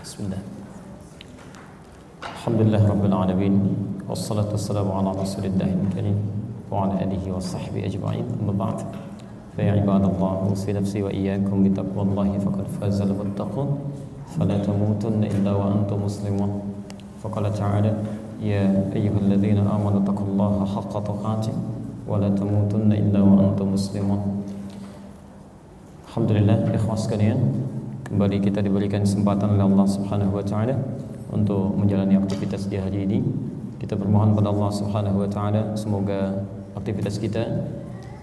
Bismillah. Alhamdulillah Rabbil Alamin Wassalatu wassalamu ala rasulillah karim Wa ala alihi wa sahbihi ajma'in Amma ba'd Faya ibadallah Usi nafsi wa iyyakum bitaqwallahi Faqad fazal muttaqun Fala tamutunna illa wa antum muslimun Faqala ta'ala Ya ayyuhalladzina amanu taqullaha haqqa tuqatih Wa la tamutunna illa wa antum muslimun Alhamdulillah ikhwas sekalian Kembali kita diberikan kesempatan oleh Allah Subhanahu wa taala untuk menjalani aktivitas di hari ini. Kita bermohon pada Allah Subhanahu wa taala semoga aktivitas kita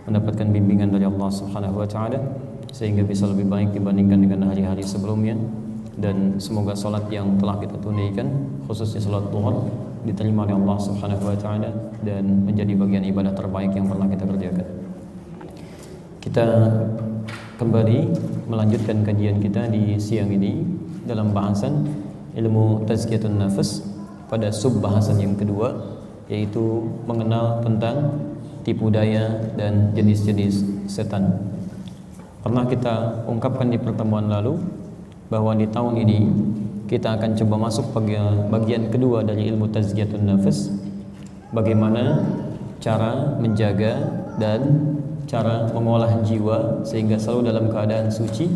mendapatkan bimbingan dari Allah Subhanahu wa taala sehingga bisa lebih baik dibandingkan dengan hari-hari sebelumnya dan semoga salat yang telah kita tunaikan khususnya salat duhur diterima oleh Allah Subhanahu wa taala dan menjadi bagian ibadah terbaik yang pernah kita kerjakan. Kita kembali melanjutkan kajian kita di siang ini dalam bahasan ilmu tazkiyatun nafas pada sub bahasan yang kedua yaitu mengenal tentang tipu daya dan jenis-jenis setan. Pernah kita ungkapkan di pertemuan lalu bahwa di tahun ini kita akan coba masuk bagian, bagian kedua dari ilmu tazkiyatun nafas bagaimana cara menjaga dan cara mengolah jiwa sehingga selalu dalam keadaan suci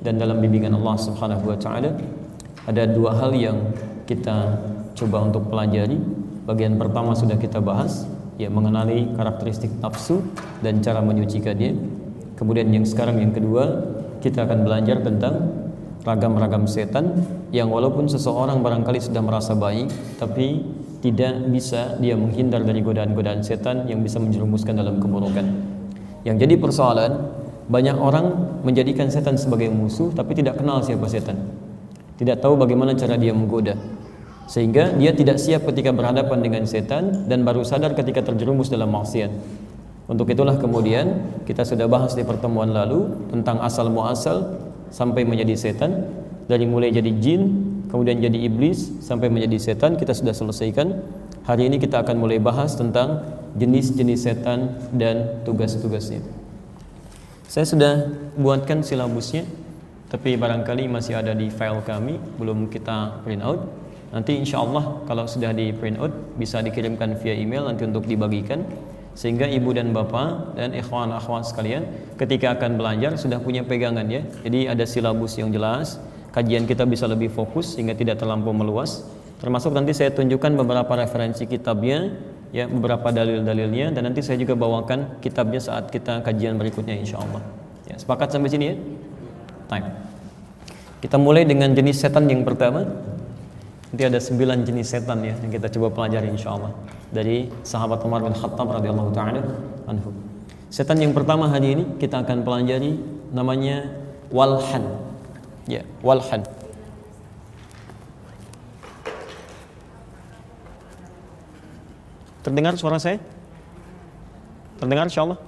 dan dalam bimbingan Allah Subhanahu wa taala. Ada dua hal yang kita coba untuk pelajari. Bagian pertama sudah kita bahas, ya mengenali karakteristik nafsu dan cara menyucikannya. Kemudian yang sekarang yang kedua, kita akan belajar tentang ragam-ragam setan yang walaupun seseorang barangkali sudah merasa baik, tapi tidak bisa dia menghindar dari godaan-godaan setan yang bisa menjerumuskan dalam keburukan. Yang jadi persoalan banyak orang menjadikan setan sebagai musuh tapi tidak kenal siapa setan. Tidak tahu bagaimana cara dia menggoda. Sehingga dia tidak siap ketika berhadapan dengan setan dan baru sadar ketika terjerumus dalam maksiat. Untuk itulah kemudian kita sudah bahas di pertemuan lalu tentang asal muasal sampai menjadi setan dari mulai jadi jin kemudian jadi iblis sampai menjadi setan kita sudah selesaikan. Hari ini kita akan mulai bahas tentang jenis-jenis setan dan tugas-tugasnya. Saya sudah buatkan silabusnya, tapi barangkali masih ada di file kami, belum kita print out. Nanti insya Allah kalau sudah di print out bisa dikirimkan via email nanti untuk dibagikan sehingga ibu dan bapak dan ikhwan akhwat sekalian ketika akan belajar sudah punya pegangan ya. Jadi ada silabus yang jelas, kajian kita bisa lebih fokus sehingga tidak terlampau meluas. Termasuk nanti saya tunjukkan beberapa referensi kitabnya ya beberapa dalil-dalilnya dan nanti saya juga bawakan kitabnya saat kita kajian berikutnya insya Allah. Ya, sepakat sampai sini ya? Time. Kita mulai dengan jenis setan yang pertama. Nanti ada sembilan jenis setan ya yang kita coba pelajari insya Allah dari sahabat Umar bin Khattab radhiyallahu taala anhu. Setan yang pertama hari ini kita akan pelajari namanya walhan. Ya, walhan. Terdengar suara saya? Terdengar insya Allah?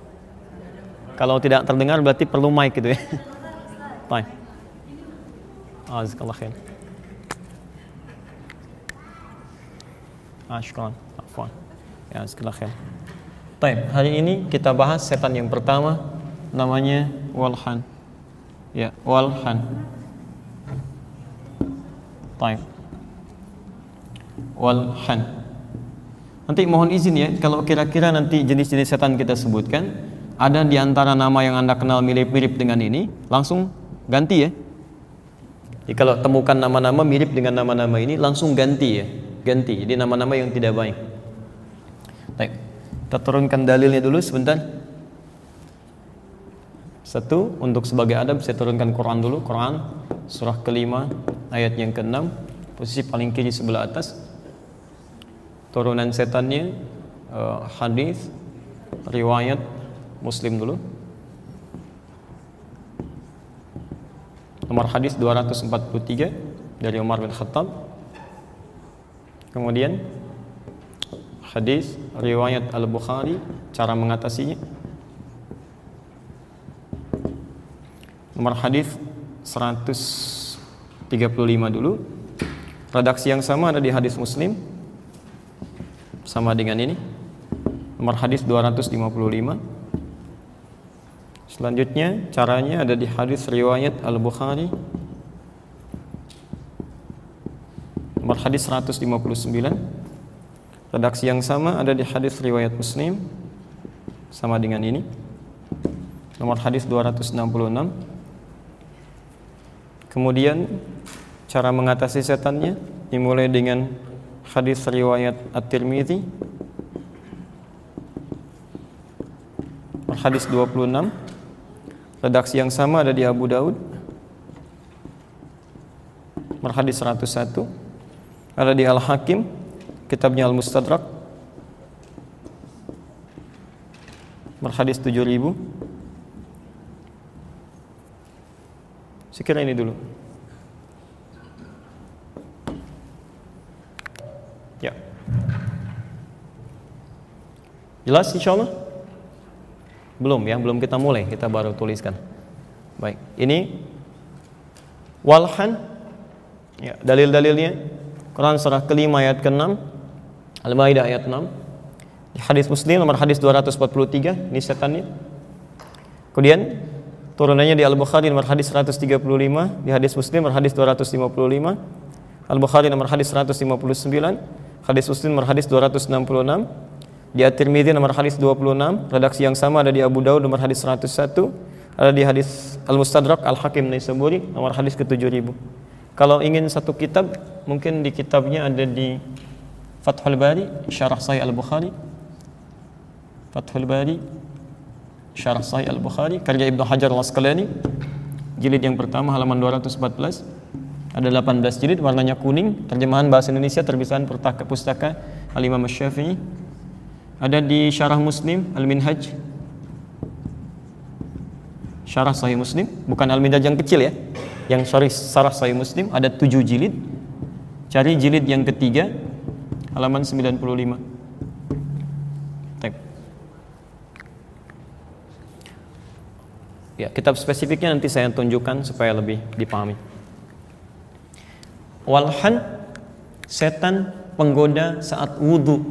Kalau tidak terdengar berarti perlu mic gitu ya. Baik. Azikallah khair. Ah, syukran. Afwan. Ya, azikallah khair. Baik, hari ini kita bahas setan yang pertama namanya Walhan. Ya, Walhan. Baik. Walhan. Nanti mohon izin ya, kalau kira-kira nanti jenis-jenis setan kita sebutkan, ada di antara nama yang Anda kenal mirip-mirip dengan ini, langsung ganti ya. Jadi kalau temukan nama-nama mirip dengan nama-nama ini, langsung ganti ya. Ganti, jadi nama-nama yang tidak baik. Baik, kita turunkan dalilnya dulu sebentar. Satu, untuk sebagai adab saya turunkan Quran dulu, Quran surah kelima ayat yang keenam, posisi paling kiri sebelah atas turunan setannya uh, hadis riwayat Muslim dulu. Nomor hadis 243 dari Umar bin Khattab. Kemudian hadis riwayat Al-Bukhari cara mengatasinya. Nomor hadis 135 dulu. Redaksi yang sama ada di hadis Muslim sama dengan ini nomor hadis 255 selanjutnya caranya ada di hadis riwayat Al-Bukhari nomor hadis 159. Redaksi yang sama ada di hadis riwayat Muslim sama dengan ini. Nomor hadis 266. Kemudian cara mengatasi setannya dimulai dengan hadis riwayat At-Tirmizi hadis 26 redaksi yang sama ada di Abu Daud. Hadis 101 ada di Al-Hakim kitabnya Al-Mustadrak. Hadis 7000 Sekira ini dulu Jelas insya Allah Belum ya, belum kita mulai, kita baru tuliskan. Baik, ini Walhan ya, Dalil-dalilnya. Quran surah kelima ayat ke-6 Al-Maidah ayat 6 di Hadis Muslim nomor hadis 243 Ini setannya. Kemudian turunannya di Al-Bukhari nomor hadis 135 Di hadis Muslim nomor hadis 255 Al-Bukhari nomor hadis 159 Hadis Muslim nomor hadis 266 Di At-Tirmidzi nomor hadis 26 Redaksi yang sama ada di Abu Daud nomor hadis 101 Ada di hadis Al-Mustadrak Al-Hakim Naisaburi nomor hadis ke-7000 Kalau ingin satu kitab Mungkin di kitabnya ada di Fathul Bari Syarah Sahih Al-Bukhari. Fathul Bari Syarah Sahih Al-Bukhari. Karya Ibnu Hajar Al-Asqalani. Jilid yang pertama halaman 214 ada 18 jilid warnanya kuning, terjemahan bahasa Indonesia terbitan pustaka, Al-Imam Syafi'i. Ada di Syarah Muslim Al-Minhaj. Syarah Sahih Muslim, bukan Al-Minhaj yang kecil ya. Yang Syarah Sahih Muslim ada 7 jilid. Cari jilid yang ketiga halaman 95. Tek. Ya, kitab spesifiknya nanti saya tunjukkan supaya lebih dipahami. Walhan setan penggoda saat wudhu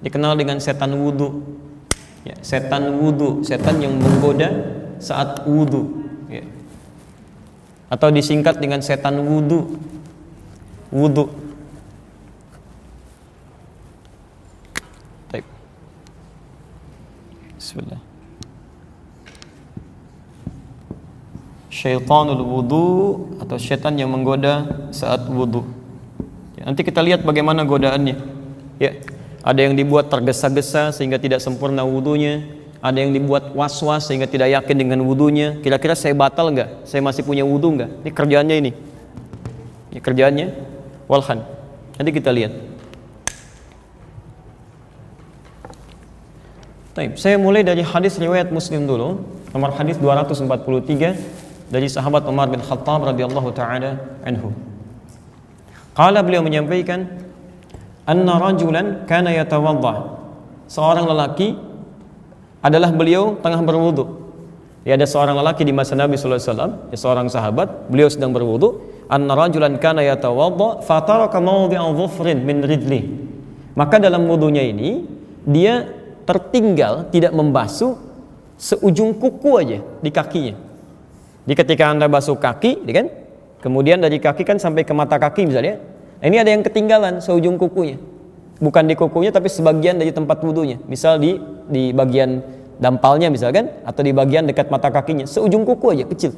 dikenal dengan setan wudhu ya, setan wudhu setan yang menggoda saat wudhu ya. atau disingkat dengan setan wudhu wudhu Bismillah syaitanul wudu atau syaitan yang menggoda saat wudu. Ya, nanti kita lihat bagaimana godaannya. Ya, ada yang dibuat tergesa-gesa sehingga tidak sempurna wudunya, ada yang dibuat was-was sehingga tidak yakin dengan wudunya. Kira-kira saya batal nggak? Saya masih punya wudu nggak? Ini kerjaannya ini. Ini kerjaannya walhan. Nanti kita lihat. Taib. Saya mulai dari hadis riwayat Muslim dulu, nomor hadis 243 dari sahabat Umar bin Khattab radhiyallahu taala anhu. Qala beliau menyampaikan anna rajulan kana yatawadda. Seorang lelaki adalah beliau tengah berwudu. Ya ada seorang lelaki di masa Nabi sallallahu alaihi wasallam, ya seorang sahabat, beliau sedang berwudu, anna rajulan kana yatawadda fataraka mawdi'a dhufrin min ridli. Maka dalam wudunya ini dia tertinggal tidak membasuh seujung kuku aja di kakinya. Jadi ketika Anda basuh kaki, ya kan? Kemudian dari kaki kan sampai ke mata kaki misalnya. Nah, ini ada yang ketinggalan seujung kukunya. Bukan di kukunya tapi sebagian dari tempat wudhunya. Misal di di bagian dampalnya misalkan atau di bagian dekat mata kakinya, seujung kuku aja kecil.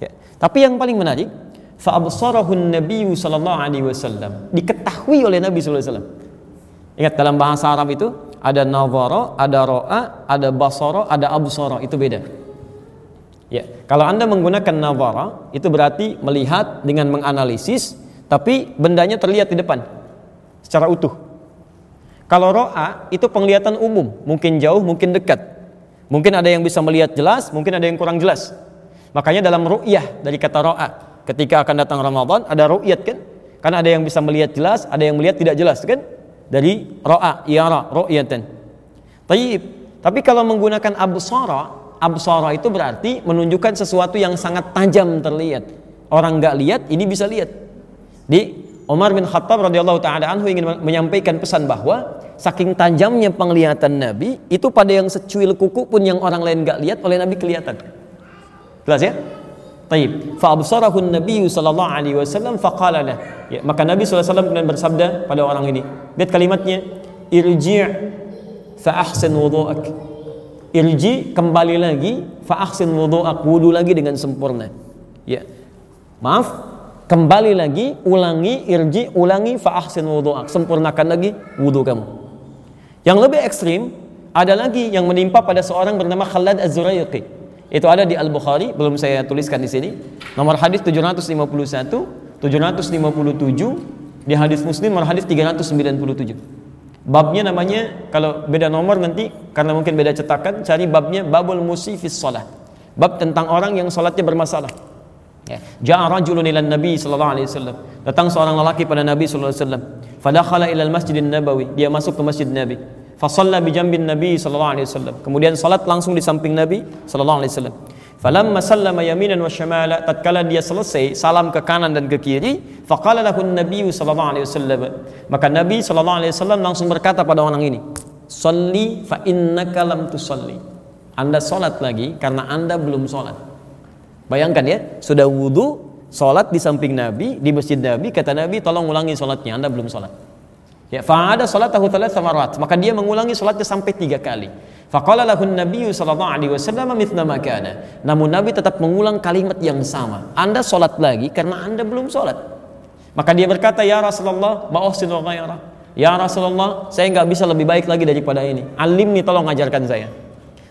Ya. Tapi yang paling menarik, fa absarahun nabiyyu sallallahu alaihi wasallam. Diketahui oleh Nabi sallallahu alaihi wasallam. Ingat dalam bahasa Arab itu ada nazara, ada ro'a, ada basara, ada absara, itu beda. Ya, kalau Anda menggunakan nawara itu berarti melihat dengan menganalisis tapi bendanya terlihat di depan secara utuh. Kalau ro'a itu penglihatan umum, mungkin jauh, mungkin dekat. Mungkin ada yang bisa melihat jelas, mungkin ada yang kurang jelas. Makanya dalam ru'yah dari kata ro'a, ketika akan datang Ramadan ada ru'yat kan? Karena ada yang bisa melihat jelas, ada yang melihat tidak jelas kan? Dari ro'a, iara, ru'yatan. Tapi tapi kalau menggunakan absara absara itu berarti menunjukkan sesuatu yang sangat tajam terlihat. Orang nggak lihat, ini bisa lihat. Di Umar bin Khattab radhiyallahu taala anhu ingin menyampaikan pesan bahwa saking tajamnya penglihatan Nabi itu pada yang secuil kuku pun yang orang lain nggak lihat oleh Nabi kelihatan. Jelas ya? Taib. Fa absarahu Nabi sallallahu alaihi wasallam faqala Ya, maka Nabi SAW kemudian bersabda pada orang ini. Lihat kalimatnya, irji' fa ahsin wudu'ak. Irji kembali lagi fa ahsin wudu'ak, wudu lagi dengan sempurna. Ya. Maaf, kembali lagi, ulangi, irji, ulangi fa ahsin wudu'ak. Sempurnakan lagi wudu kamu. Yang lebih ekstrim ada lagi yang menimpa pada seorang bernama Khalad Az-Zuraiqi. Itu ada di Al-Bukhari, belum saya tuliskan di sini. Nomor hadis 751 757 di hadis Muslim nomor hadis 397. Babnya namanya kalau beda nomor nanti karena mungkin beda cetakan cari babnya babul musifis salah. Bab tentang orang yang salatnya bermasalah. Ya. Ja'a rajulun ila Nabi sallallahu alaihi wasallam. Datang seorang lelaki pada Nabi sallallahu alaihi wasallam. Fadakhala ila al-Masjidin Nabawi. Dia masuk ke Masjid Nabi. Fasalla bi jambin Nabi sallallahu alaihi wasallam. Kemudian salat langsung di samping Nabi sallallahu alaihi wasallam. Falamma sallama yaminan wa shamala tatkala dia selesai salam ke kanan dan ke kiri faqala lahu nabi sallallahu alaihi wasallam maka Nabi sallallahu alaihi wasallam langsung berkata pada orang ini salli fa innaka lam tusalli Anda salat lagi karena Anda belum salat Bayangkan ya sudah wudu salat di samping Nabi di masjid Nabi kata Nabi tolong ulangi salatnya Anda belum salat Ya, fa'ada salatahu thalath. Maka dia mengulangi salatnya sampai tiga kali. Faqala lahu Nabi sallallahu alaihi wasallam mithla ma kana. Namun Nabi tetap mengulang kalimat yang sama. Anda salat lagi karena Anda belum salat. Maka dia berkata, "Ya Rasulullah, ba'uhsin wa ghaira." Ya Rasulullah, saya nggak bisa lebih baik lagi daripada ini. Alim nih tolong ajarkan saya.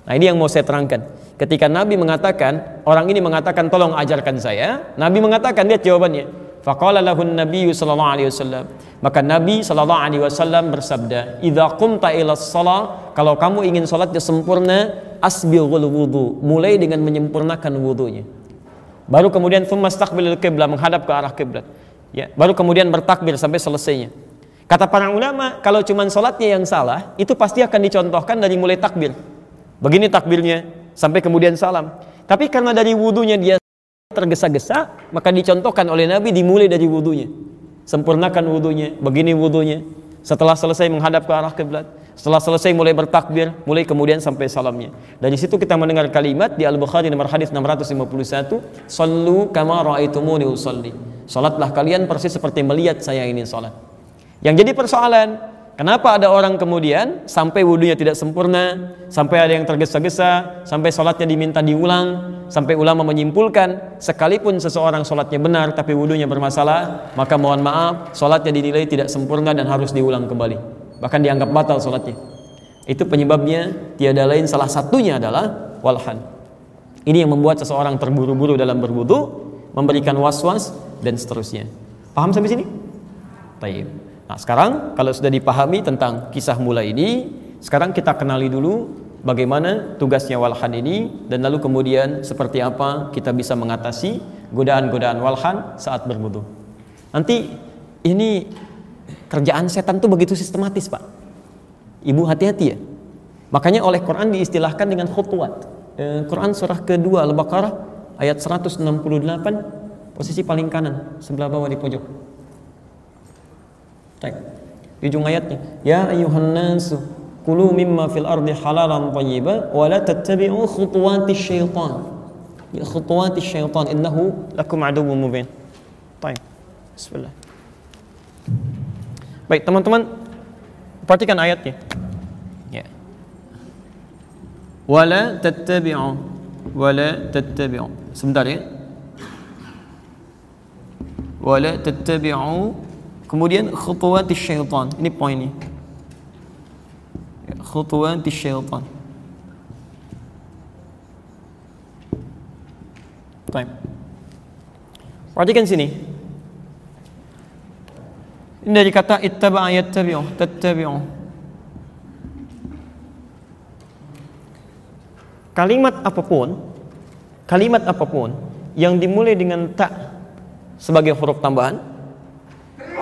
Nah, ini yang mau saya terangkan. Ketika Nabi mengatakan, orang ini mengatakan tolong ajarkan saya, Nabi mengatakan lihat jawabannya. Faqala lahu Nabi sallallahu alaihi wasallam. Maka Nabi sallallahu alaihi wasallam bersabda, "Idza qumta ila shalah, kalau kamu ingin salatnya sempurna, asbighul wudu." Mulai dengan menyempurnakan wudunya. Baru kemudian thumma istaqbilul qiblah, menghadap ke arah kiblat. Ya, baru kemudian bertakbir sampai selesainya. Kata para ulama, kalau cuma salatnya yang salah, itu pasti akan dicontohkan dari mulai takbir. Begini takbirnya, sampai kemudian salam. Tapi karena dari wudunya dia tergesa-gesa, maka dicontohkan oleh Nabi dimulai dari wudhunya. Sempurnakan wudhunya, begini wudhunya. Setelah selesai menghadap ke arah kiblat, setelah selesai mulai bertakbir, mulai kemudian sampai salamnya. Dari situ kita mendengar kalimat di Al-Bukhari nomor hadis 651, "Sallu kama raaitumuni usalli." Salatlah kalian persis seperti melihat saya ini salat. Yang jadi persoalan, Kenapa ada orang kemudian sampai wudhunya tidak sempurna, sampai ada yang tergesa-gesa, sampai sholatnya diminta diulang, sampai ulama menyimpulkan sekalipun seseorang sholatnya benar tapi wudhunya bermasalah, maka mohon maaf sholatnya dinilai tidak sempurna dan harus diulang kembali. Bahkan dianggap batal sholatnya. Itu penyebabnya tiada lain salah satunya adalah walhan. Ini yang membuat seseorang terburu-buru dalam berwudhu, memberikan was-was dan seterusnya. Paham sampai sini? Taib. Nah, sekarang kalau sudah dipahami tentang kisah mula ini, sekarang kita kenali dulu bagaimana tugasnya walhan ini dan lalu kemudian seperti apa kita bisa mengatasi godaan-godaan walhan saat berwudu. Nanti ini kerjaan setan tuh begitu sistematis, Pak. Ibu hati-hati ya. Makanya oleh Quran diistilahkan dengan khutwat. Eh, Quran surah kedua Al-Baqarah ayat 168 posisi paling kanan sebelah bawah di pojok. Cek. Di ujung ayatnya, ya ayuhan nasu kulu mimma fil ardi halalan thayyiba wa la tattabi'u khutuwati syaitan. Ya khutuwati syaitan innahu lakum aduwwun mubin. Baik. Bismillah. Baik, teman-teman perhatikan ayatnya. Ya. Wala tattabi'u wala tattabi'u. Sebentar ya. Wala tattabi'u Kemudian khutuwat syaitan. Ini poinnya. Khutuwat syaitan. Baik. Perhatikan sini. Ini dari kata ittaba yattabi'u, tattabi'u. Kalimat apa pun, kalimat apa pun yang dimulai dengan tak sebagai huruf tambahan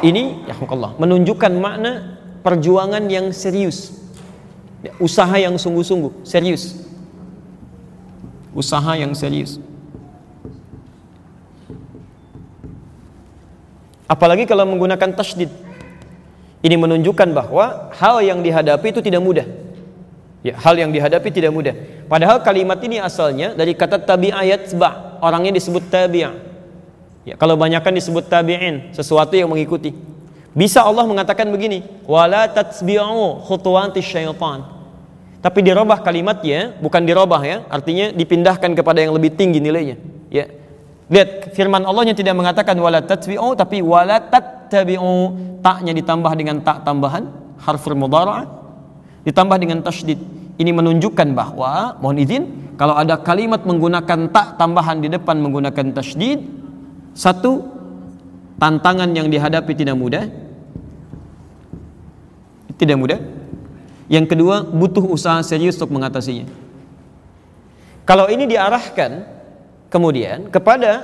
ini ya Allah menunjukkan makna perjuangan yang serius. Ya, usaha yang sungguh-sungguh, serius. Usaha yang serius. Apalagi kalau menggunakan tasdid. Ini menunjukkan bahwa hal yang dihadapi itu tidak mudah. Ya, hal yang dihadapi tidak mudah. Padahal kalimat ini asalnya dari kata tabi ayat sebab orangnya disebut tabi'ah. Ya, kalau banyakkan disebut tabi'in, sesuatu yang mengikuti. Bisa Allah mengatakan begini, wala tatsbi'u khutuwati syaitan. Tapi dirubah kalimatnya, bukan dirubah ya, artinya dipindahkan kepada yang lebih tinggi nilainya. Ya. Lihat firman Allah yang tidak mengatakan wala tatsbi'u tapi wala tattabi'u. Taknya ditambah dengan tak tambahan, harful mudhara'ah ditambah dengan tasydid. Ini menunjukkan bahwa mohon izin kalau ada kalimat menggunakan tak tambahan di depan menggunakan tasydid satu tantangan yang dihadapi tidak mudah. Tidak mudah. Yang kedua butuh usaha serius untuk mengatasinya. Kalau ini diarahkan kemudian kepada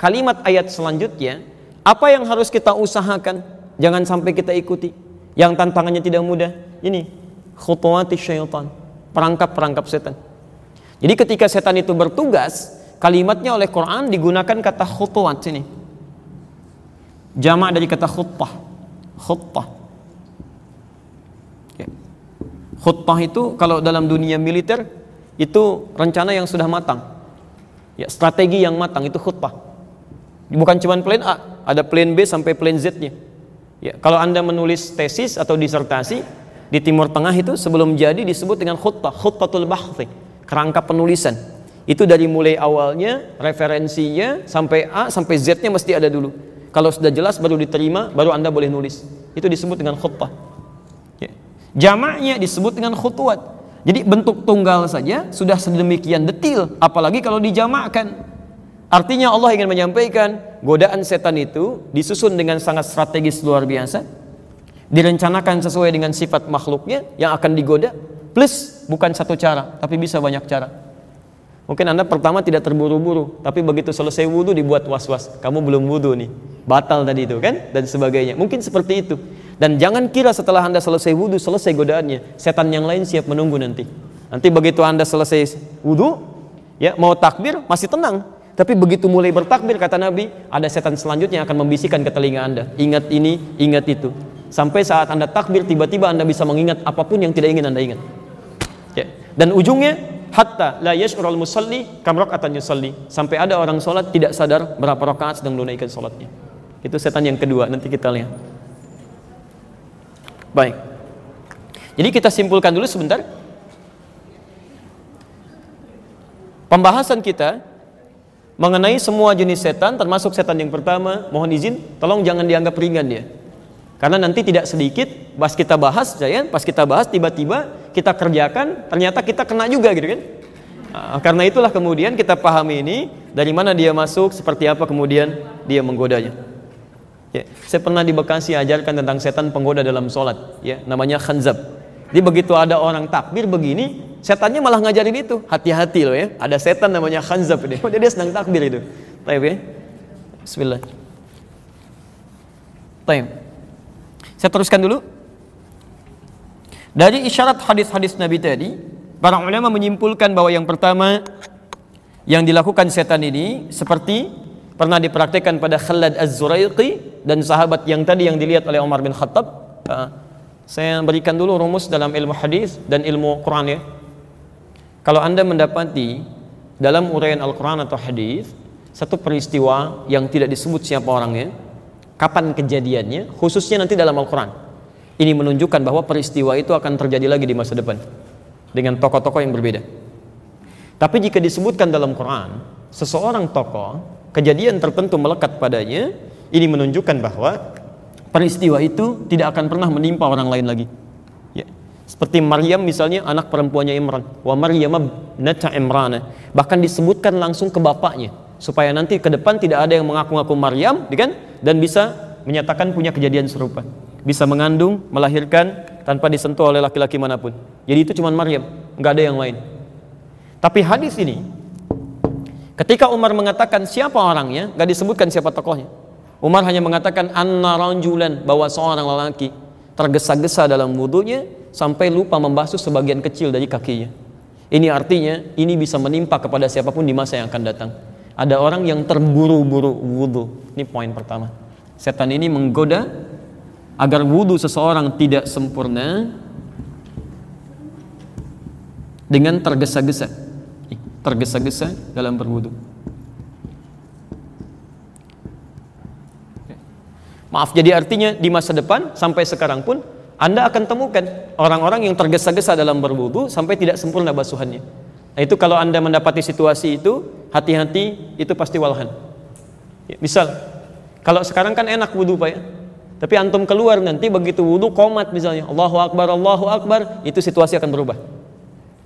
kalimat ayat selanjutnya apa yang harus kita usahakan? Jangan sampai kita ikuti. Yang tantangannya tidak mudah ini khutuwati syaitan perangkap-perangkap setan. Jadi ketika setan itu bertugas, kalimatnya oleh Quran digunakan kata khutuwat sini. Jamak dari kata khutbah. Khutbah. Khutbah itu kalau dalam dunia militer itu rencana yang sudah matang. Ya, strategi yang matang itu khutbah. Bukan cuma plan A, ada plan B sampai plan Z-nya. Ya, kalau Anda menulis tesis atau disertasi, di Timur Tengah itu sebelum jadi disebut dengan khutbah, khutbatul bahthi, kerangka penulisan. Itu dari mulai awalnya, referensinya sampai A sampai Z-nya mesti ada dulu. Kalau sudah jelas baru diterima, baru Anda boleh nulis. Itu disebut dengan khutbah. Ya. Jamaknya disebut dengan khutwat. Jadi bentuk tunggal saja sudah sedemikian detil, apalagi kalau dijamakkan. Artinya Allah ingin menyampaikan godaan setan itu disusun dengan sangat strategis luar biasa direncanakan sesuai dengan sifat makhluknya yang akan digoda plus bukan satu cara tapi bisa banyak cara mungkin anda pertama tidak terburu-buru tapi begitu selesai wudhu dibuat was-was kamu belum wudhu nih batal tadi itu kan dan sebagainya mungkin seperti itu dan jangan kira setelah anda selesai wudhu selesai godaannya setan yang lain siap menunggu nanti nanti begitu anda selesai wudhu ya mau takbir masih tenang tapi begitu mulai bertakbir kata Nabi, ada setan selanjutnya yang akan membisikkan ke telinga Anda. Ingat ini, ingat itu. Sampai saat Anda takbir tiba-tiba Anda bisa mengingat apa pun yang tidak ingin Anda ingat. Ya. Dan ujungnya hatta la yash'urul musalli kam raka'atan yusalli. Sampai ada orang sholat tidak sadar berapa rakaat sedang menunaikan sholatnya. Itu setan yang kedua, nanti kita lihat. Baik. Jadi kita simpulkan dulu sebentar. Pembahasan kita mengenai semua jenis setan termasuk setan yang pertama, mohon izin, tolong jangan dianggap ringan ya. Karena nanti tidak sedikit pas kita bahas, ya, pas kita bahas tiba-tiba kita kerjakan, ternyata kita kena juga gitu kan. Nah, karena itulah kemudian kita pahami ini dari mana dia masuk, seperti apa kemudian dia menggodanya. Ya, saya pernah di Bekasi ajarkan tentang setan penggoda dalam sholat, ya, namanya khanzab. Jadi begitu ada orang takbir begini, setannya malah ngajarin itu, hati-hati loh ya, ada setan namanya khanzab ini. Oh, dia sedang takbir itu. Taib ya. Bismillah. Taib. Saya teruskan dulu. Dari isyarat hadis-hadis Nabi tadi, para ulama menyimpulkan bahwa yang pertama yang dilakukan setan ini seperti pernah dipraktikkan pada Khalad Az-Zuraiqi dan sahabat yang tadi yang dilihat oleh Umar bin Khattab. Saya berikan dulu rumus dalam ilmu hadis dan ilmu Quran ya. Kalau Anda mendapati dalam uraian Al-Quran atau hadis satu peristiwa yang tidak disebut siapa orangnya, kapan kejadiannya, khususnya nanti dalam Al-Quran. Ini menunjukkan bahwa peristiwa itu akan terjadi lagi di masa depan dengan tokoh-tokoh yang berbeda. Tapi jika disebutkan dalam Quran, seseorang tokoh, kejadian tertentu melekat padanya, ini menunjukkan bahwa peristiwa itu tidak akan pernah menimpa orang lain lagi. Ya. Seperti Maryam misalnya anak perempuannya Imran, wa Maryam nata. Bahkan disebutkan langsung ke bapaknya supaya nanti ke depan tidak ada yang mengaku-ngaku Maryam, ya kan? Dan bisa menyatakan punya kejadian serupa. Bisa mengandung, melahirkan tanpa disentuh oleh laki-laki mana pun. Jadi itu cuma Maryam, nggak ada yang lain. Tapi hadis ini, ketika Umar mengatakan siapa orangnya, nggak disebutkan siapa tokohnya. Umar hanya mengatakan anna ranjulan bahwa seorang lelaki tergesa-gesa dalam wudhunya sampai lupa membasuh sebagian kecil dari kakinya. Ini artinya ini bisa menimpa kepada siapa pun di masa yang akan datang. Ada orang yang terburu-buru wudhu. Ini poin pertama. Setan ini menggoda agar wudhu seseorang tidak sempurna dengan tergesa-gesa. Tergesa-gesa dalam berwudhu. Maaf, jadi artinya di masa depan sampai sekarang pun Anda akan temukan orang-orang yang tergesa-gesa dalam berwudu sampai tidak sempurna basuhannya. Nah, itu kalau Anda mendapati situasi itu, hati-hati itu pasti walhan. Ya, misal, kalau sekarang kan enak wudu Pak ya. Tapi antum keluar nanti begitu wudu komat misalnya, Allahu Akbar, Allahu Akbar, itu situasi akan berubah.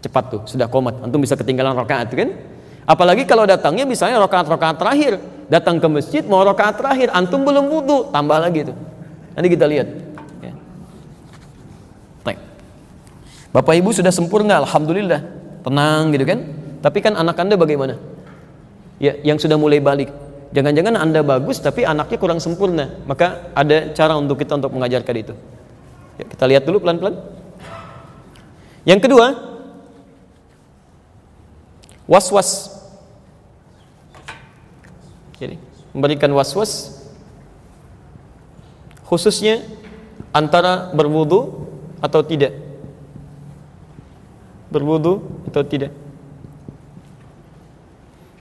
Cepat tuh, sudah komat. Antum bisa ketinggalan rakaat kan? Apalagi kalau datangnya misalnya rakaat-rakaat terakhir, datang ke masjid mau rakaat terakhir, antum belum wudu, tambah lagi tuh. Nanti kita lihat. Ya. Bapak Ibu sudah sempurna, alhamdulillah, tenang gitu kan. Tapi kan anak anda bagaimana? Ya, yang sudah mulai balik. Jangan-jangan anda bagus tapi anaknya kurang sempurna. Maka ada cara untuk kita untuk mengajarkan itu. Ya, kita lihat dulu pelan-pelan. Yang kedua, was-was jadi memberikan was-was khususnya antara berwudu atau tidak. Berwudu atau tidak.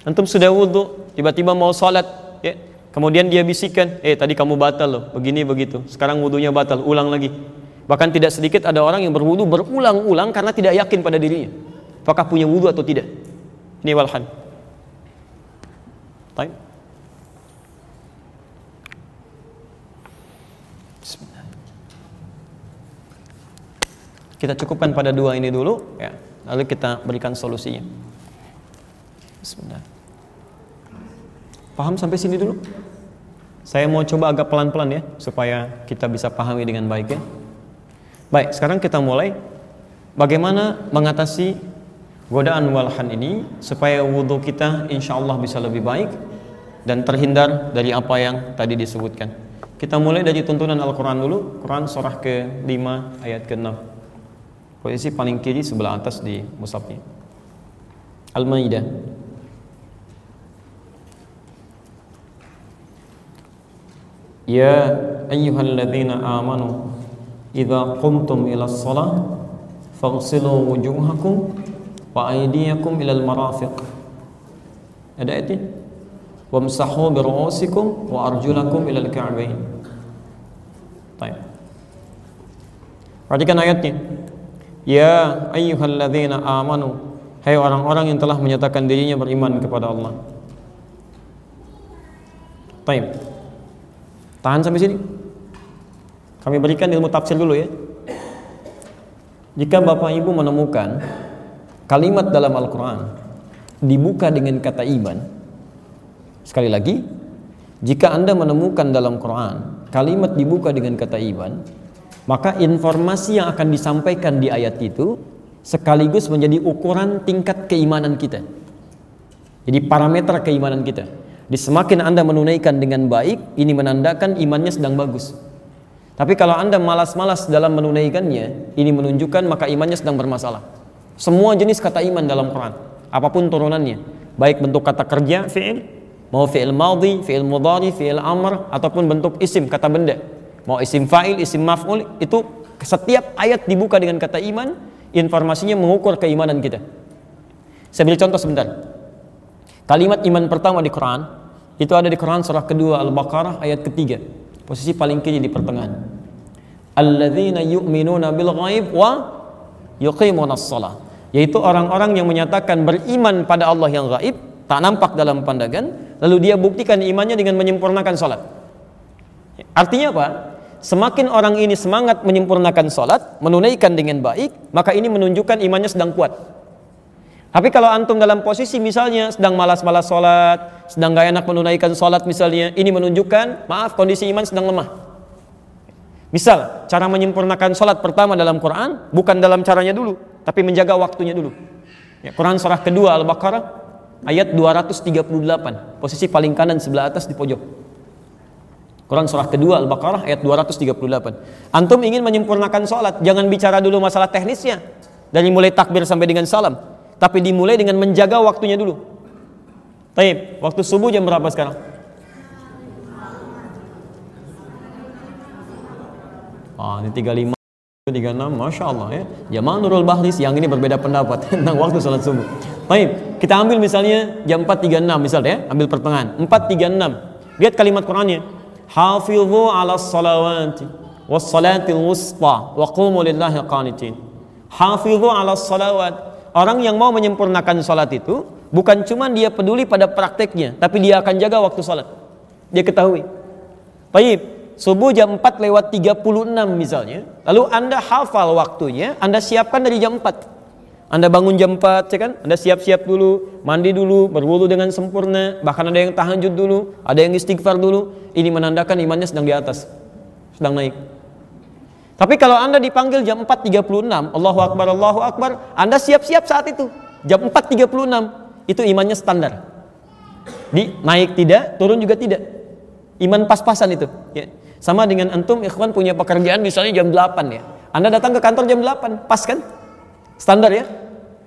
Antum sudah wudu, tiba-tiba mau salat, ya. Kemudian dia bisikan, "Eh, tadi kamu batal loh, begini begitu. Sekarang wudunya batal, ulang lagi." Bahkan tidak sedikit ada orang yang berwudu berulang-ulang karena tidak yakin pada dirinya. Apakah punya wudu atau tidak? Ini walhan. Baik. Kita cukupkan pada dua ini dulu, ya. Lalu kita berikan solusinya. Bismillah. Paham sampai sini dulu? Saya mau coba agak pelan-pelan ya, supaya kita bisa pahami dengan baik ya. Baik, sekarang kita mulai bagaimana mengatasi godaan walhan ini supaya wudhu kita insya Allah bisa lebih baik dan terhindar dari apa yang tadi disebutkan. Kita mulai dari tuntunan Al-Quran dulu, Quran surah ke-5 ayat ke-6. Posisi paling kiri sebelah atas di musabnya. Al-Maidah. Ya ayyuhalladzina amanu idza qumtum ila shalah faghsilu wujuhakum wa aydiyakum ila al-marafiq. Ada ayatnya? Wamsahu bi ru'usikum wa arjulakum ila al-ka'bayn. Baik. Perhatikan ayatnya. Ya ayyuhalladzina amanu. Hai orang-orang yang telah menyatakan dirinya beriman kepada Allah. Taib. Tahan sampai sini. Kami berikan ilmu tafsir dulu ya. Jika Bapak Ibu menemukan Kalimat dalam Al-Quran Dibuka dengan kata iman Sekali lagi Jika Anda menemukan dalam Quran Kalimat dibuka dengan kata iman maka informasi yang akan disampaikan di ayat itu sekaligus menjadi ukuran tingkat keimanan kita. Jadi parameter keimanan kita. Di semakin Anda menunaikan dengan baik, ini menandakan imannya sedang bagus. Tapi kalau Anda malas-malas dalam menunaikannya, ini menunjukkan maka imannya sedang bermasalah. Semua jenis kata iman dalam Quran, apa pun turunannya, baik bentuk kata kerja, fi'il, mau fi'il madhi, fi'il mudhari, fi'il amr ataupun bentuk isim, kata benda mau isim fa'il, isim maf'ul itu setiap ayat dibuka dengan kata iman, informasinya mengukur keimanan kita. Saya beri contoh sebentar. Kalimat iman pertama di Quran itu ada di Quran surah kedua Al-Baqarah ayat ketiga. Posisi paling kiri di pertengahan. Alladzina yu'minuna bil ghaib wa yuqimunas shalah. Yaitu orang-orang yang menyatakan beriman pada Allah yang gaib, tak nampak dalam pandangan, lalu dia buktikan imannya dengan menyempurnakan salat. Artinya apa? Semakin orang ini semangat menyempurnakan sholat, menunaikan dengan baik, maka ini menunjukkan imannya sedang kuat. Tapi kalau antum dalam posisi misalnya sedang malas-malas sholat, sedang gak enak menunaikan sholat misalnya, ini menunjukkan, maaf kondisi iman sedang lemah. Misal, cara menyempurnakan sholat pertama dalam Quran, bukan dalam caranya dulu, tapi menjaga waktunya dulu. Ya, Quran surah kedua Al-Baqarah, ayat 238, posisi paling kanan sebelah atas di pojok. Quran surah kedua Al-Baqarah ayat 238. Antum ingin menyempurnakan sholat, jangan bicara dulu masalah teknisnya. Dari mulai takbir sampai dengan salam. Tapi dimulai dengan menjaga waktunya dulu. Taib, waktu subuh jam berapa sekarang? Ah, ini 35 36, Masya Allah ya. Jamaah Nurul Bahris yang ini berbeda pendapat tentang waktu sholat subuh. Baik, kita ambil misalnya jam 4.36 misalnya ya, ambil pertengahan. 4.36. Lihat kalimat Qurannya Hafidhu 'ala salawati was salatil wusta wa qumu lillahi qanitin. Hafidhu 'ala salawat. Orang yang mau menyempurnakan salat itu bukan cuma dia peduli pada prakteknya, tapi dia akan jaga waktu salat. Dia ketahui. Baik, subuh jam 4 lewat 36 misalnya, lalu Anda hafal waktunya, Anda siapkan dari jam 4. Anda bangun jam 4, ya kan? Anda siap-siap dulu, mandi dulu, berwudu dengan sempurna, bahkan ada yang tahajud dulu, ada yang istighfar dulu. Ini menandakan imannya sedang di atas, sedang naik. Tapi kalau Anda dipanggil jam 4.36, Allahu Akbar, Allahu Akbar, Anda siap-siap saat itu. Jam 4.36, itu imannya standar. Di naik tidak, turun juga tidak. Iman pas-pasan itu. Ya. Sama dengan antum, ikhwan punya pekerjaan misalnya jam 8 ya. Anda datang ke kantor jam 8, pas kan? Standar ya.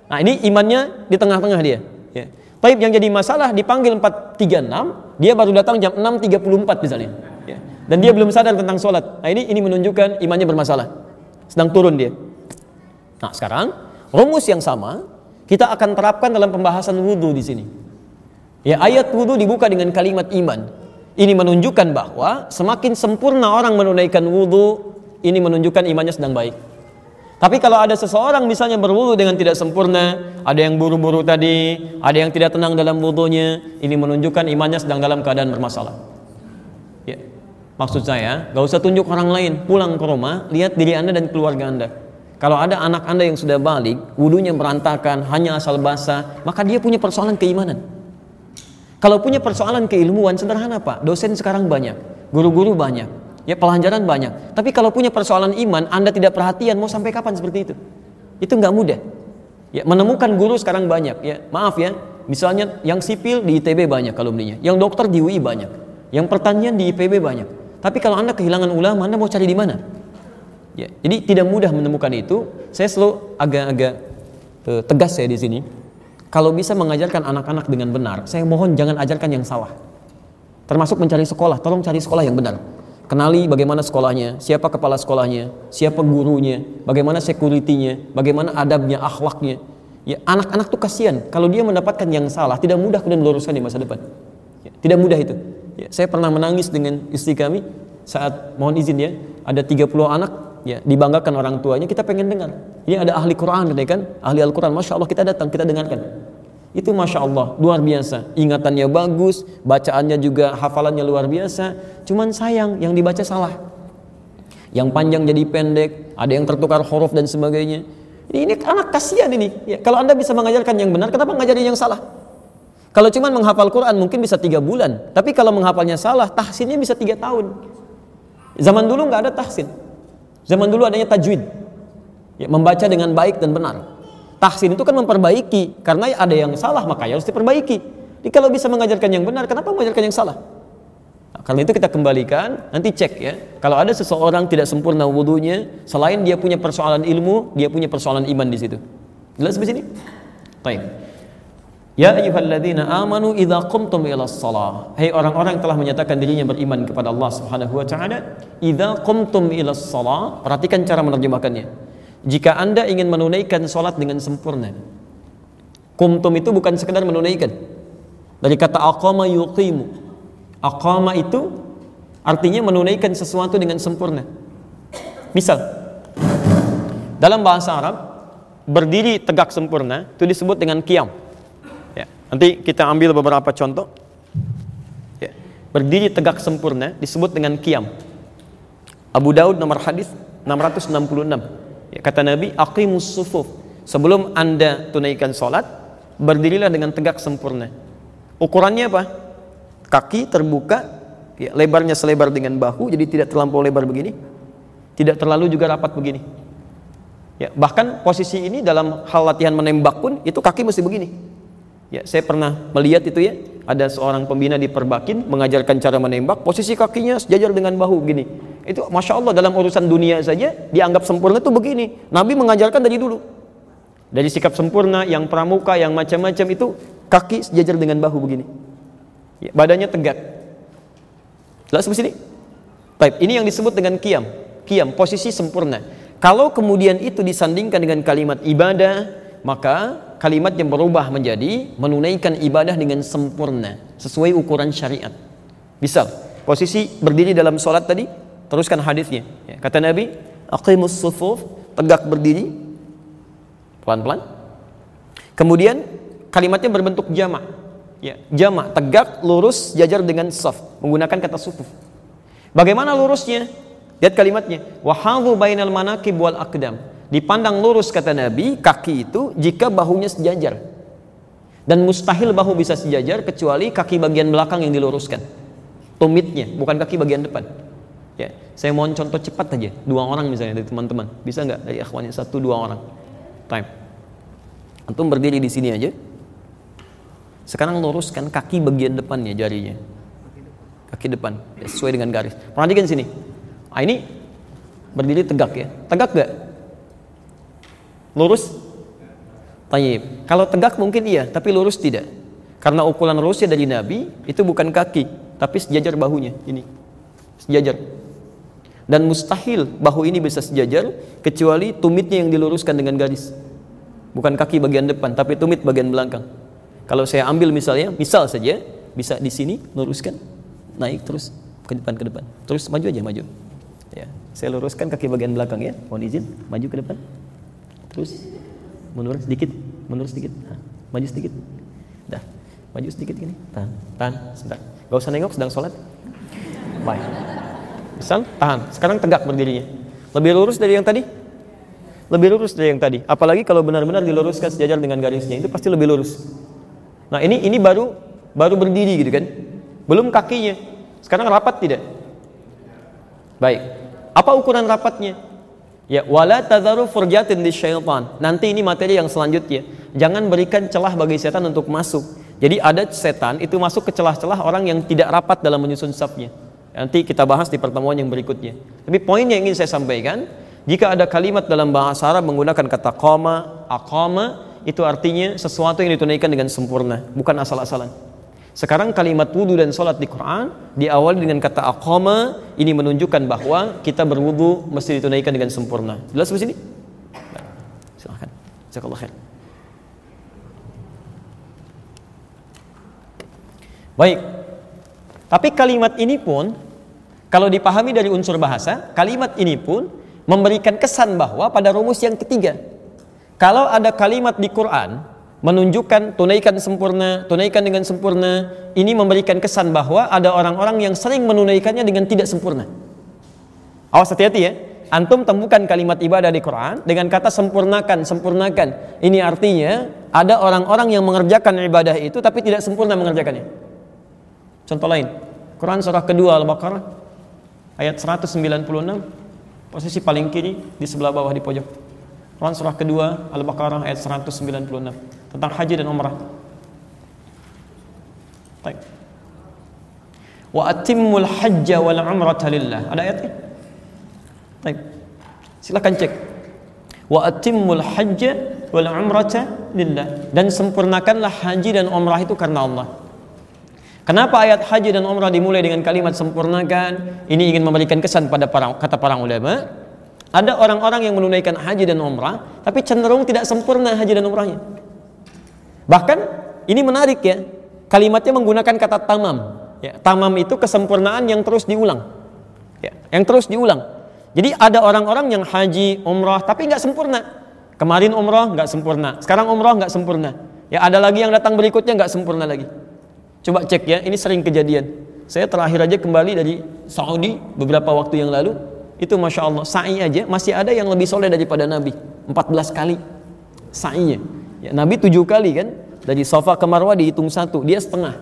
Nah ini imannya di tengah-tengah dia. Ya. Taib yang jadi masalah dipanggil 4.36, dia baru datang jam 6.34 misalnya dan dia belum sadar tentang sholat. Nah ini ini menunjukkan imannya bermasalah, sedang turun dia. Nah sekarang rumus yang sama kita akan terapkan dalam pembahasan wudhu di sini. Ya ayat wudhu dibuka dengan kalimat iman. Ini menunjukkan bahwa semakin sempurna orang menunaikan wudhu, ini menunjukkan imannya sedang baik. Tapi kalau ada seseorang misalnya berwudhu dengan tidak sempurna, ada yang buru-buru tadi, ada yang tidak tenang dalam wudhunya, ini menunjukkan imannya sedang dalam keadaan bermasalah. Maksud saya, gak usah tunjuk orang lain. Pulang ke rumah, lihat diri Anda dan keluarga Anda. Kalau ada anak Anda yang sudah balik, wudhunya berantakan, hanya asal basah, maka dia punya persoalan keimanan. Kalau punya persoalan keilmuan, sederhana Pak. Dosen sekarang banyak, guru-guru banyak, ya pelajaran banyak. Tapi kalau punya persoalan iman, Anda tidak perhatian, mau sampai kapan seperti itu? Itu nggak mudah. Ya, menemukan guru sekarang banyak. Ya, maaf ya, misalnya yang sipil di ITB banyak kalau belinya, yang dokter di UI banyak, yang pertanian di IPB banyak. Tapi kalau Anda kehilangan ulama, Anda mau cari di mana? Ya, jadi tidak mudah menemukan itu. Saya selalu agak-agak uh, tegas saya di sini. Kalau bisa mengajarkan anak-anak dengan benar, saya mohon jangan ajarkan yang salah. Termasuk mencari sekolah, tolong cari sekolah yang benar. Kenali bagaimana sekolahnya, siapa kepala sekolahnya, siapa gurunya, bagaimana security-nya, bagaimana adabnya, akhlaknya. Ya, anak-anak tuh kasihan kalau dia mendapatkan yang salah, tidak mudah kemudian meluruskan di masa depan. Ya, tidak mudah itu. Ya, saya pernah menangis dengan istri kami saat mohon izin ya, ada 30 anak ya dibanggakan orang tuanya, kita pengen dengar. Ini ada ahli Quran ya kan, ahli Al-Quran, Masya Allah kita datang, kita dengarkan. Itu Masya Allah, luar biasa. Ingatannya bagus, bacaannya juga hafalannya luar biasa. Cuman sayang, yang dibaca salah. Yang panjang jadi pendek, ada yang tertukar huruf dan sebagainya. Ini, ini anak kasihan ini. Ya, kalau anda bisa mengajarkan yang benar, kenapa ngajarin yang salah? Kalau cuma menghafal Quran mungkin bisa tiga bulan, tapi kalau menghafalnya salah, tahsinnya bisa tiga tahun. Zaman dulu nggak ada tahsin. Zaman dulu adanya tajwid, ya, membaca dengan baik dan benar. Tahsin itu kan memperbaiki, karena ada yang salah maka harus diperbaiki. Jadi kalau bisa mengajarkan yang benar, kenapa mengajarkan yang salah? Nah, karena itu kita kembalikan, nanti cek ya. Kalau ada seseorang tidak sempurna wudhunya, selain dia punya persoalan ilmu, dia punya persoalan iman di situ. Jelas di sini? Baik. Ya ayyuhalladzina amanu idza qumtum ila shalah. Hai orang-orang yang telah menyatakan dirinya beriman kepada Allah Subhanahu wa taala, idza qumtum ila shalah, perhatikan cara menerjemahkannya. Jika Anda ingin menunaikan salat dengan sempurna. Qumtum itu bukan sekedar menunaikan. Dari kata aqama yuqimu. Aqama itu artinya menunaikan sesuatu dengan sempurna. Misal dalam bahasa Arab berdiri tegak sempurna itu disebut dengan qiyam. Nanti kita ambil beberapa contoh. Ya. Berdiri tegak sempurna disebut dengan kiam. Abu Daud nomor hadis 666. Ya, kata Nabi, aqimus sufuf. Sebelum Anda tunaikan salat, berdirilah dengan tegak sempurna. Ukurannya apa? Kaki terbuka, ya, lebarnya selebar dengan bahu, jadi tidak terlampau lebar begini. Tidak terlalu juga rapat begini. Ya, bahkan posisi ini dalam hal latihan menembak pun itu kaki mesti begini Ya, saya pernah melihat itu ya, ada seorang pembina di Perbakin mengajarkan cara menembak, posisi kakinya sejajar dengan bahu gini. Itu masya Allah dalam urusan dunia saja dianggap sempurna itu begini. Nabi mengajarkan dari dulu. Dari sikap sempurna, yang pramuka, yang macam-macam itu kaki sejajar dengan bahu begini. Ya, badannya tegak. Jelas di sini? Baik, ini yang disebut dengan kiam. Kiam, posisi sempurna. Kalau kemudian itu disandingkan dengan kalimat ibadah, maka kalimat yang berubah menjadi menunaikan ibadah dengan sempurna sesuai ukuran syariat. Misal, posisi berdiri dalam sholat tadi, teruskan hadisnya. Ya, kata Nabi, aqimus sufuf, tegak berdiri, pelan-pelan. Kemudian kalimatnya berbentuk jamak. Ya, jamak, tegak, lurus, jajar dengan saf, menggunakan kata sufuf. Bagaimana lurusnya? Lihat kalimatnya, wahadhu bainal manakib wal akdam. Dipandang lurus kata Nabi, kaki itu jika bahunya sejajar. Dan mustahil bahu bisa sejajar kecuali kaki bagian belakang yang diluruskan. Tumitnya, bukan kaki bagian depan. Ya, saya mohon contoh cepat aja, dua orang misalnya dari teman-teman, bisa nggak dari akhwanya satu dua orang? Time. Antum berdiri di sini aja. Sekarang luruskan kaki bagian depannya jarinya. Kaki depan, ya, sesuai dengan garis. Perhatikan sini. Ah, ini berdiri tegak ya. Tegak gak? Lurus? Tayyib. Kalau tegak mungkin iya, tapi lurus tidak. Karena ukuran lurusnya dari Nabi itu bukan kaki, tapi sejajar bahunya ini. Sejajar. Dan mustahil bahu ini bisa sejajar kecuali tumitnya yang diluruskan dengan garis. Bukan kaki bagian depan, tapi tumit bagian belakang. Kalau saya ambil misalnya, misal saja bisa di sini luruskan, naik terus ke depan ke depan. Terus maju aja maju. Ya, saya luruskan kaki bagian belakang ya. Mohon izin, maju ke depan. Terus mundur sedikit, mundur sedikit. Nah, maju sedikit. Dah, maju sedikit gini. Tahan, tahan, sebentar. Gak usah nengok sedang sholat. Baik. Misal, tahan. Sekarang tegak berdirinya. Lebih lurus dari yang tadi? Lebih lurus dari yang tadi. Apalagi kalau benar-benar diluruskan sejajar dengan garisnya, itu pasti lebih lurus. Nah, ini ini baru baru berdiri gitu kan. Belum kakinya. Sekarang rapat tidak? Baik. Apa ukuran rapatnya? Ya, wala tadharu furjatin di syaitan. Nanti ini materi yang selanjutnya. Jangan berikan celah bagi setan untuk masuk. Jadi ada setan itu masuk ke celah-celah orang yang tidak rapat dalam menyusun safnya. Nanti kita bahas di pertemuan yang berikutnya. Tapi poin yang ingin saya sampaikan, jika ada kalimat dalam bahasa Arab menggunakan kata koma, akoma, itu artinya sesuatu yang ditunaikan dengan sempurna, bukan asal-asalan. Sekarang kalimat wudhu dan sholat di Quran diawali dengan kata aqama ini menunjukkan bahwa kita berwudhu mesti ditunaikan dengan sempurna. Jelas di sini? Silahkan. Jazakallah khair. Baik. Tapi kalimat ini pun kalau dipahami dari unsur bahasa, kalimat ini pun memberikan kesan bahwa pada rumus yang ketiga, kalau ada kalimat di Quran menunjukkan tunaikan sempurna, tunaikan dengan sempurna, ini memberikan kesan bahwa ada orang-orang yang sering menunaikannya dengan tidak sempurna. Awas hati-hati ya. Antum temukan kalimat ibadah di Quran dengan kata sempurnakan, sempurnakan. Ini artinya ada orang-orang yang mengerjakan ibadah itu tapi tidak sempurna mengerjakannya. Contoh lain, Quran surah kedua Al-Baqarah ayat 196 posisi paling kiri di sebelah bawah di pojok. Quran surah kedua Al-Baqarah ayat 196 tentang haji dan umrah. Baik. Wa atimmul hajja wal umrata lillah. Ada ayatnya? Baik. Silakan cek. Wa atimmul hajja wal umrata lillah. Dan sempurnakanlah haji dan umrah itu karena Allah. Kenapa ayat haji dan umrah dimulai dengan kalimat sempurnakan? Ini ingin memberikan kesan pada para, kata para ulama. Ada orang-orang yang menunaikan haji dan umrah, tapi cenderung tidak sempurna haji dan umrahnya. Bahkan ini menarik ya. Kalimatnya menggunakan kata tamam. Ya, tamam itu kesempurnaan yang terus diulang. Ya, yang terus diulang. Jadi ada orang-orang yang haji, umrah tapi nggak sempurna. Kemarin umrah nggak sempurna, sekarang umrah nggak sempurna. Ya ada lagi yang datang berikutnya nggak sempurna lagi. Coba cek ya, ini sering kejadian. Saya terakhir aja kembali dari Saudi beberapa waktu yang lalu. Itu masya Allah sa'i aja masih ada yang lebih soleh daripada Nabi. 14 kali sa'inya. Ya, Nabi tujuh kali kan dari Safa ke Marwah dihitung satu, dia setengah.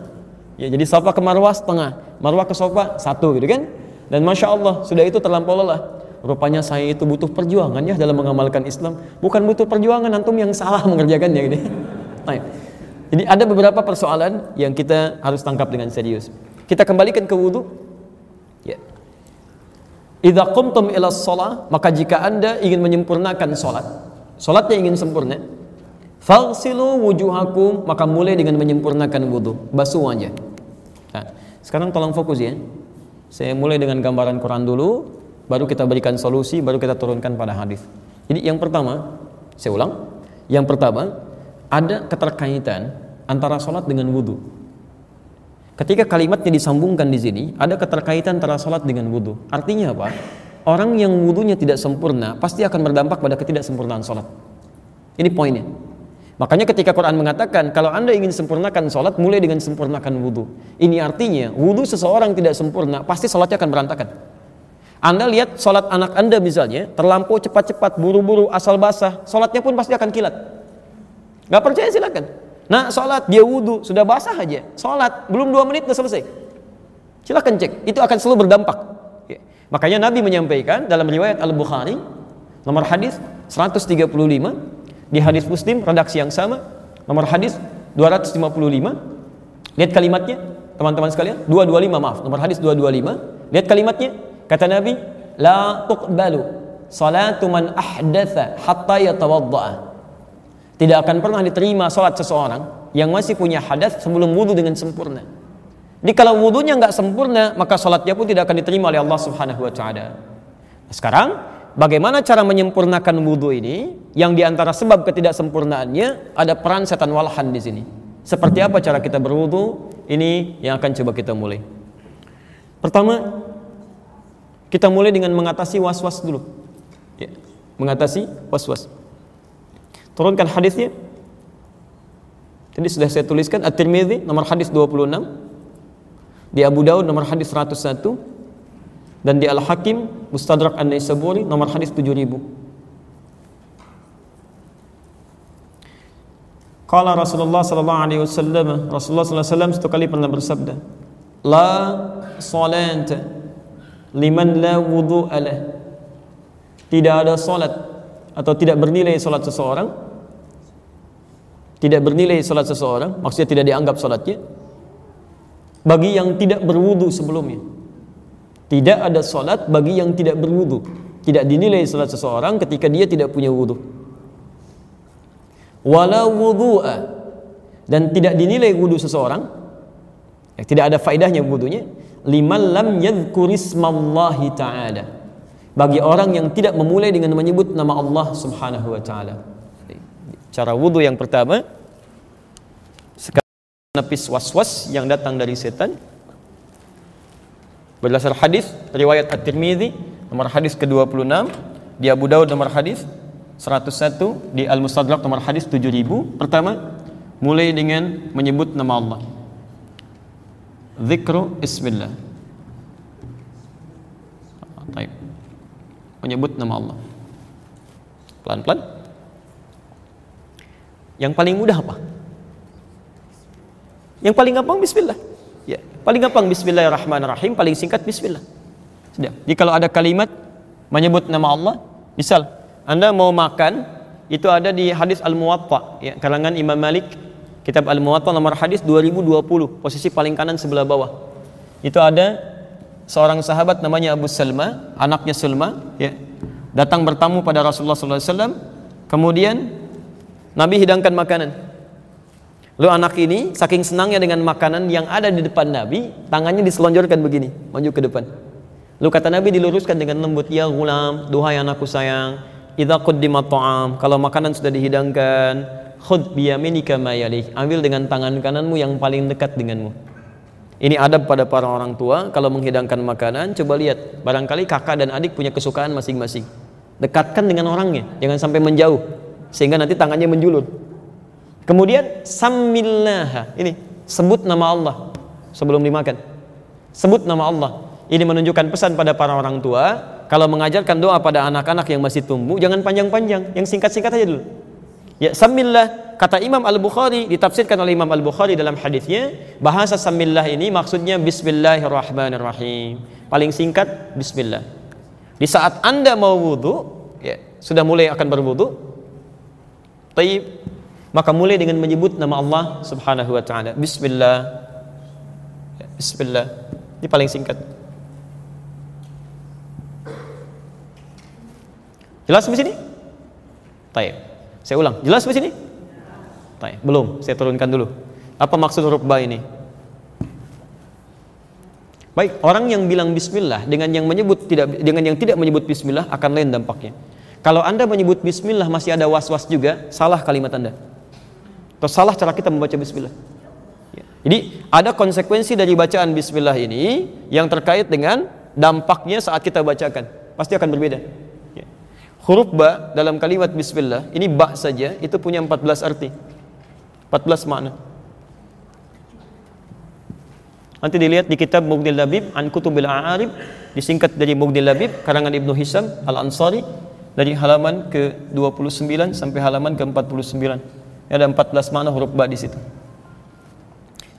Ya, jadi Safa ke Marwah setengah, Marwah ke Safa satu gitu kan? Dan masya Allah sudah itu terlampau lelah. Rupanya saya itu butuh perjuangan ya dalam mengamalkan Islam. Bukan butuh perjuangan antum yang salah mengerjakannya gitu. Nah, jadi ada beberapa persoalan yang kita harus tangkap dengan serius. Kita kembalikan ke wudhu. Ya. Idza qumtum ila shalah, maka jika Anda ingin menyempurnakan salat, salatnya ingin sempurna, Fagsilu wujuhakum maka mulai dengan menyempurnakan wudhu, basuh wajah. Nah, sekarang tolong fokus ya. Saya mulai dengan gambaran Quran dulu, baru kita berikan solusi, baru kita turunkan pada hadis. Jadi yang pertama, saya ulang, yang pertama ada keterkaitan antara sholat dengan wudhu. Ketika kalimatnya disambungkan di sini, ada keterkaitan antara salat dengan wudhu. Artinya apa? Orang yang wudhunya tidak sempurna pasti akan berdampak pada ketidaksempurnaan salat. Ini poinnya. Makanya ketika Quran mengatakan kalau anda ingin sempurnakan salat, mulai dengan sempurnakan wudhu. Ini artinya wudhu seseorang tidak sempurna, pasti salatnya akan berantakan. Anda lihat salat anak anda misalnya, terlampau cepat-cepat, buru-buru, asal basah, salatnya pun pasti akan kilat. Gak percaya silakan. Nah, sholat dia wudhu sudah basah aja. Sholat belum dua menit sudah selesai. Silahkan cek, itu akan selalu berdampak. Ya. Makanya Nabi menyampaikan dalam riwayat Al Bukhari nomor hadis 135 di hadis Muslim redaksi yang sama nomor hadis 255 lihat kalimatnya teman-teman sekalian 225 maaf nomor hadis 225 lihat kalimatnya kata Nabi la tuqbalu salatu man ahdatha hatta yatawadda'a tidak akan pernah diterima sholat seseorang yang masih punya hadas sebelum wudhu dengan sempurna. Jadi kalau wudhunya nggak sempurna, maka sholatnya pun tidak akan diterima oleh Allah Subhanahu Wa Taala. Sekarang, bagaimana cara menyempurnakan wudhu ini? Yang di antara sebab ketidaksempurnaannya ada peran setan walhan di sini. Seperti apa cara kita berwudhu? Ini yang akan coba kita mulai. Pertama, kita mulai dengan mengatasi was-was dulu. Ya, mengatasi was-was. Turunkan hadisnya. Tadi sudah saya tuliskan At-Tirmidzi nomor hadis 26. Di Abu Daud nomor hadis 101 dan di Al-Hakim Mustadrak An-Naisaburi nomor hadis 7000. Qala Rasulullah sallallahu alaihi wasallam Rasulullah sallallahu alaihi wasallam satu kali pernah bersabda La salat liman la wudu'a lah Tidak ada salat atau tidak bernilai salat seseorang tidak bernilai salat seseorang, maksudnya tidak dianggap salatnya bagi yang tidak berwudu sebelumnya. Tidak ada salat bagi yang tidak berwudu. Tidak dinilai salat seseorang ketika dia tidak punya wudu. Wala wudu'a dan tidak dinilai wudu seseorang ya, tidak ada faedahnya wudunya liman lam yadhkurismallahi ta'ala bagi orang yang tidak memulai dengan menyebut nama Allah Subhanahu wa taala. Cara wudhu yang pertama sekarang menepis was-was yang datang dari setan. Berdasar hadis riwayat At-Tirmidzi nomor hadis ke-26 di Abu Daud nomor hadis 101 di Al-Mustadrak nomor hadis 7000 pertama mulai dengan menyebut nama Allah. Zikru bismillah Taib. menyebut nama Allah. Pelan-pelan yang paling mudah apa? Yang paling gampang bismillah. Ya, paling gampang bismillahirrahmanirrahim, paling singkat bismillah. Sudah. Jadi kalau ada kalimat menyebut nama Allah, misal Anda mau makan, itu ada di hadis Al-Muwatta, ya, kalangan Imam Malik, kitab Al-Muwatta nomor hadis 2020, posisi paling kanan sebelah bawah. Itu ada seorang sahabat namanya Abu Salma, anaknya Sulma, ya, datang bertamu pada Rasulullah SAW, kemudian Nabi hidangkan makanan. Lalu anak ini saking senangnya dengan makanan yang ada di depan Nabi, tangannya diselonjorkan begini, maju ke depan. Lalu kata Nabi diluruskan dengan lembut, "Ya gulam, duhai anakku sayang, idza quddimat ta'am, kalau makanan sudah dihidangkan, khudh biyaminika ma Ambil dengan tangan kananmu yang paling dekat denganmu. Ini adab pada para orang tua kalau menghidangkan makanan, coba lihat, barangkali kakak dan adik punya kesukaan masing-masing. Dekatkan dengan orangnya, jangan sampai menjauh sehingga nanti tangannya menjulur. Kemudian samillah. Ini sebut nama Allah sebelum dimakan. Sebut nama Allah. Ini menunjukkan pesan pada para orang tua kalau mengajarkan doa pada anak-anak yang masih tumbuh jangan panjang-panjang, yang singkat-singkat aja dulu. Ya, samillah kata Imam Al-Bukhari ditafsirkan oleh Imam Al-Bukhari dalam hadisnya bahasa samillah ini maksudnya bismillahirrahmanirrahim. Paling singkat bismillah. Di saat Anda mau wudu, ya, sudah mulai akan berwudu, Taib. Maka mulai dengan menyebut nama Allah Subhanahu wa taala. Bismillah. Bismillah. Ini paling singkat. Jelas di sini? Taib. Saya ulang. Jelas di sini? Taib. Belum. Saya turunkan dulu. Apa maksud huruf ba ini? Baik, orang yang bilang bismillah dengan yang menyebut tidak dengan yang tidak menyebut bismillah akan lain dampaknya. Kalau Anda menyebut bismillah masih ada was-was juga, salah kalimat Anda. Atau salah cara kita membaca bismillah. Ya. Jadi ada konsekuensi dari bacaan bismillah ini yang terkait dengan dampaknya saat kita bacakan. Pasti akan berbeda. Ya. Huruf ba dalam kalimat bismillah, ini ba saja itu punya 14 arti. 14 makna. Nanti dilihat di kitab Mughnil Labib An Kutubil A'arib disingkat dari Mughnil Labib karangan Ibnu Hisam Al-Ansari dari halaman ke-29 sampai halaman ke-49. Ada 14 makna huruf ba di situ.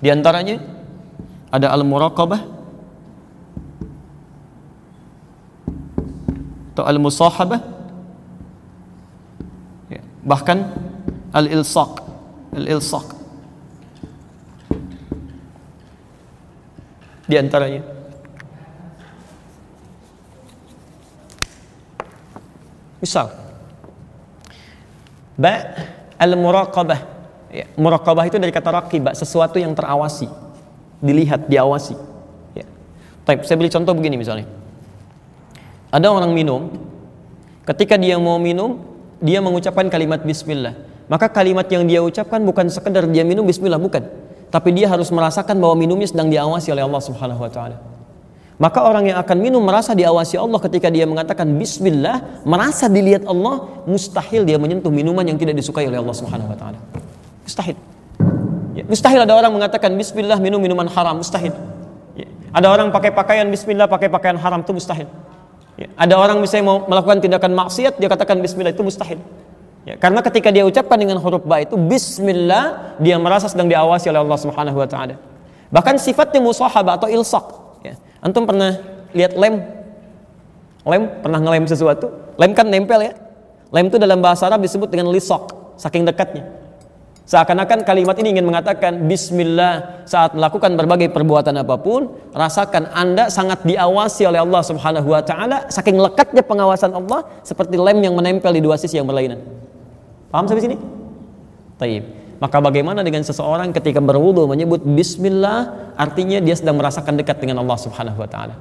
Di antaranya ada al-muraqabah atau al-musahabah ya, bahkan al-ilsaq al-ilsaq di antaranya misal. Ba al-muraqabah. Ya, muraqabah itu dari kata raqibah sesuatu yang terawasi. Dilihat diawasi. Ya. Taip, saya beri contoh begini misalnya. Ada orang minum ketika dia mau minum dia mengucapkan kalimat bismillah. Maka kalimat yang dia ucapkan bukan sekedar dia minum bismillah bukan. Tapi dia harus merasakan bahwa minumnya sedang diawasi oleh Allah Subhanahu wa taala. Maka orang yang akan minum merasa diawasi Allah ketika dia mengatakan bismillah, merasa dilihat Allah, mustahil dia menyentuh minuman yang tidak disukai oleh Allah Subhanahu wa taala. Mustahil. Ya, mustahil ada orang mengatakan bismillah minum minuman haram, mustahil. Ya, ada orang pakai pakaian bismillah pakai pakaian haram itu mustahil. Ya, ada orang misalnya mau melakukan tindakan maksiat dia katakan bismillah itu mustahil. Ya, karena ketika dia ucapkan dengan huruf ba itu bismillah, dia merasa sedang diawasi oleh Allah Subhanahu wa taala. Bahkan sifatnya musahabah atau ilsaq. Antum pernah lihat lem? Lem pernah ngelem sesuatu? Lem kan nempel ya. Lem itu dalam bahasa Arab disebut dengan lisok, saking dekatnya. Seakan-akan kalimat ini ingin mengatakan Bismillah saat melakukan berbagai perbuatan apa pun Rasakan Anda sangat diawasi oleh Allah subhanahu wa ta'ala Saking lekatnya pengawasan Allah Seperti lem yang menempel di dua sisi yang berlainan Paham sampai sini? Taib. Maka bagaimana dengan seseorang ketika berwudu menyebut bismillah artinya dia sedang merasakan dekat dengan Allah Subhanahu wa taala.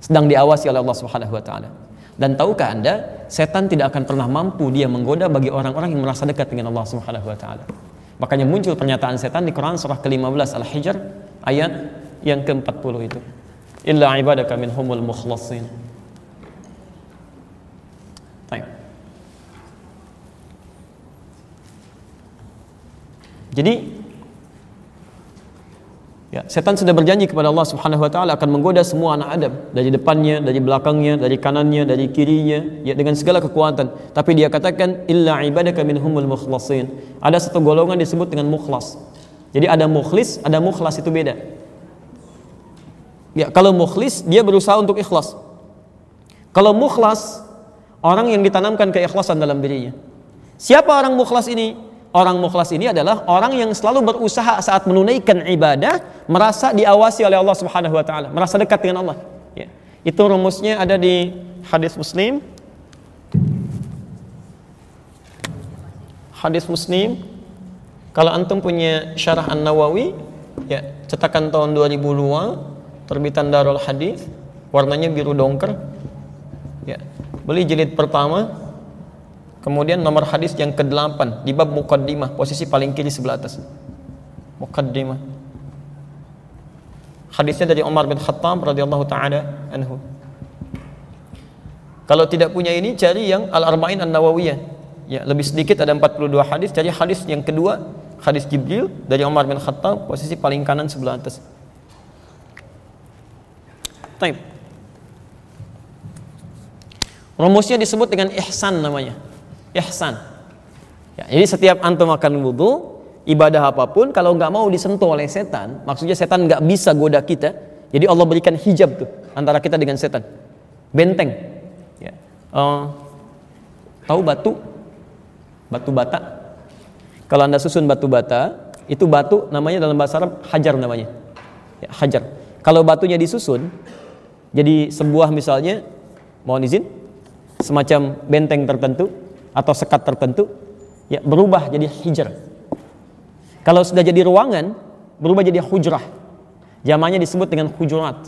Sedang diawasi oleh Allah Subhanahu wa taala. Dan tahukah Anda, setan tidak akan pernah mampu dia menggoda bagi orang-orang yang merasa dekat dengan Allah Subhanahu wa taala. Makanya muncul pernyataan setan di Quran surah ke-15 Al-Hijr ayat yang ke-40 itu. Illa ibadaka minhumul mukhlasin. Jadi ya, setan sudah berjanji kepada Allah Subhanahu wa taala akan menggoda semua anak Adam dari depannya, dari belakangnya, dari kanannya, dari kirinya ya dengan segala kekuatan. Tapi dia katakan illa ibadaka minhumul mukhlasin. Ada satu golongan disebut dengan mukhlas. Jadi ada mukhlis, ada mukhlas itu beda. Ya, kalau mukhlis dia berusaha untuk ikhlas. Kalau mukhlas orang yang ditanamkan keikhlasan dalam dirinya. Siapa orang mukhlas ini? Orang mukhlas ini adalah orang yang selalu berusaha saat menunaikan ibadah merasa diawasi oleh Allah Subhanahu wa taala, merasa dekat dengan Allah. Ya. Itu rumusnya ada di hadis Muslim. Hadis Muslim kalau antum punya syarah An-Nawawi ya cetakan tahun 2002 terbitan Darul Hadis warnanya biru dongker ya beli jilid pertama Kemudian nomor hadis yang ke-8 di bab muqaddimah, posisi paling kiri sebelah atas. Muqaddimah. Hadisnya dari Umar bin Khattab radhiyallahu taala anhu. Kalau tidak punya ini cari yang Al-Arba'in An-Nawawiyah. Ya, lebih sedikit ada 42 hadis, cari hadis yang kedua, hadis Jibril dari Umar bin Khattab, posisi paling kanan sebelah atas. Taib. Rumusnya disebut dengan ihsan namanya ihsan. Ya, jadi setiap antum makan wudhu, ibadah apa pun, kalau nggak mau disentuh oleh setan, maksudnya setan nggak bisa goda kita. Jadi Allah berikan hijab tuh antara kita dengan setan, benteng. Ya. Uh, tahu batu, batu bata. Kalau anda susun batu bata, itu batu namanya dalam bahasa Arab hajar namanya, ya, hajar. Kalau batunya disusun, jadi sebuah misalnya, mohon izin, semacam benteng tertentu, atau sekat tertentu ya berubah jadi hijr. Kalau sudah jadi ruangan berubah jadi hujrah. Jamannya disebut dengan hujurat.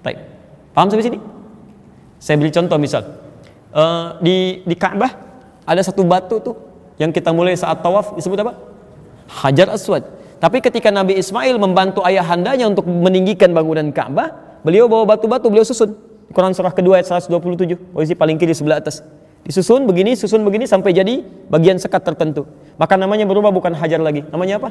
Baik. Paham sampai sini? Saya beri contoh misal. Uh, di di Ka'bah ada satu batu tuh yang kita mulai saat tawaf disebut apa? Hajar Aswad. Tapi ketika Nabi Ismail membantu ayahandanya untuk meninggikan bangunan Ka'bah, beliau bawa batu-batu, beliau susun. Quran surah kedua ayat 127, posisi paling kiri sebelah atas. Disusun begini, susun begini sampai jadi bagian sekat tertentu. Maka namanya berubah bukan hajar lagi. Namanya apa?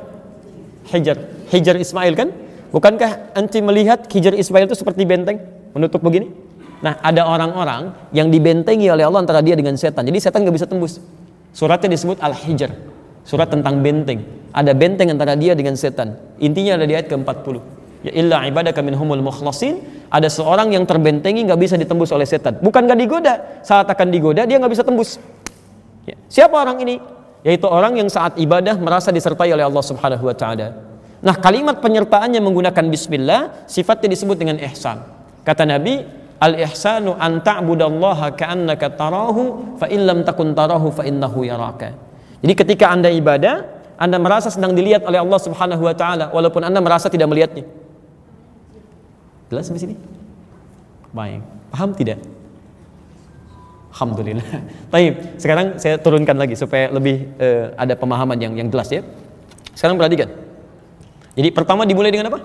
Hijar. Hijar Ismail kan? Bukankah anti melihat Hijar Ismail itu seperti benteng menutup begini? Nah, ada orang-orang yang dibentengi oleh Allah antara dia dengan setan. Jadi setan nggak bisa tembus. Suratnya disebut Al-Hijr. Surat tentang benteng. Ada benteng antara dia dengan setan. Intinya ada di ayat ke-40. Ya illa ibadaka minhumul mukhlasin. Ada seorang yang terbentengi nggak bisa ditembus oleh setan. Bukan nggak digoda, saat akan digoda dia nggak bisa tembus. Ya. Siapa orang ini? Yaitu orang yang saat ibadah merasa disertai oleh Allah Subhanahu wa taala. Nah, kalimat penyertaannya menggunakan bismillah sifatnya disebut dengan ihsan. Kata Nabi, al-ihsanu an ta'budallaha ka'annaka tarahu fa in lam takun tarahu fa innahu yaraka. Jadi ketika Anda ibadah, Anda merasa sedang dilihat oleh Allah Subhanahu wa taala walaupun Anda merasa tidak melihatnya. Jelas sampai sini? Baik. Paham tidak? Alhamdulillah. Baik, sekarang saya turunkan lagi supaya lebih uh, ada pemahaman yang yang jelas ya. Sekarang perhatikan. Jadi pertama dimulai dengan apa?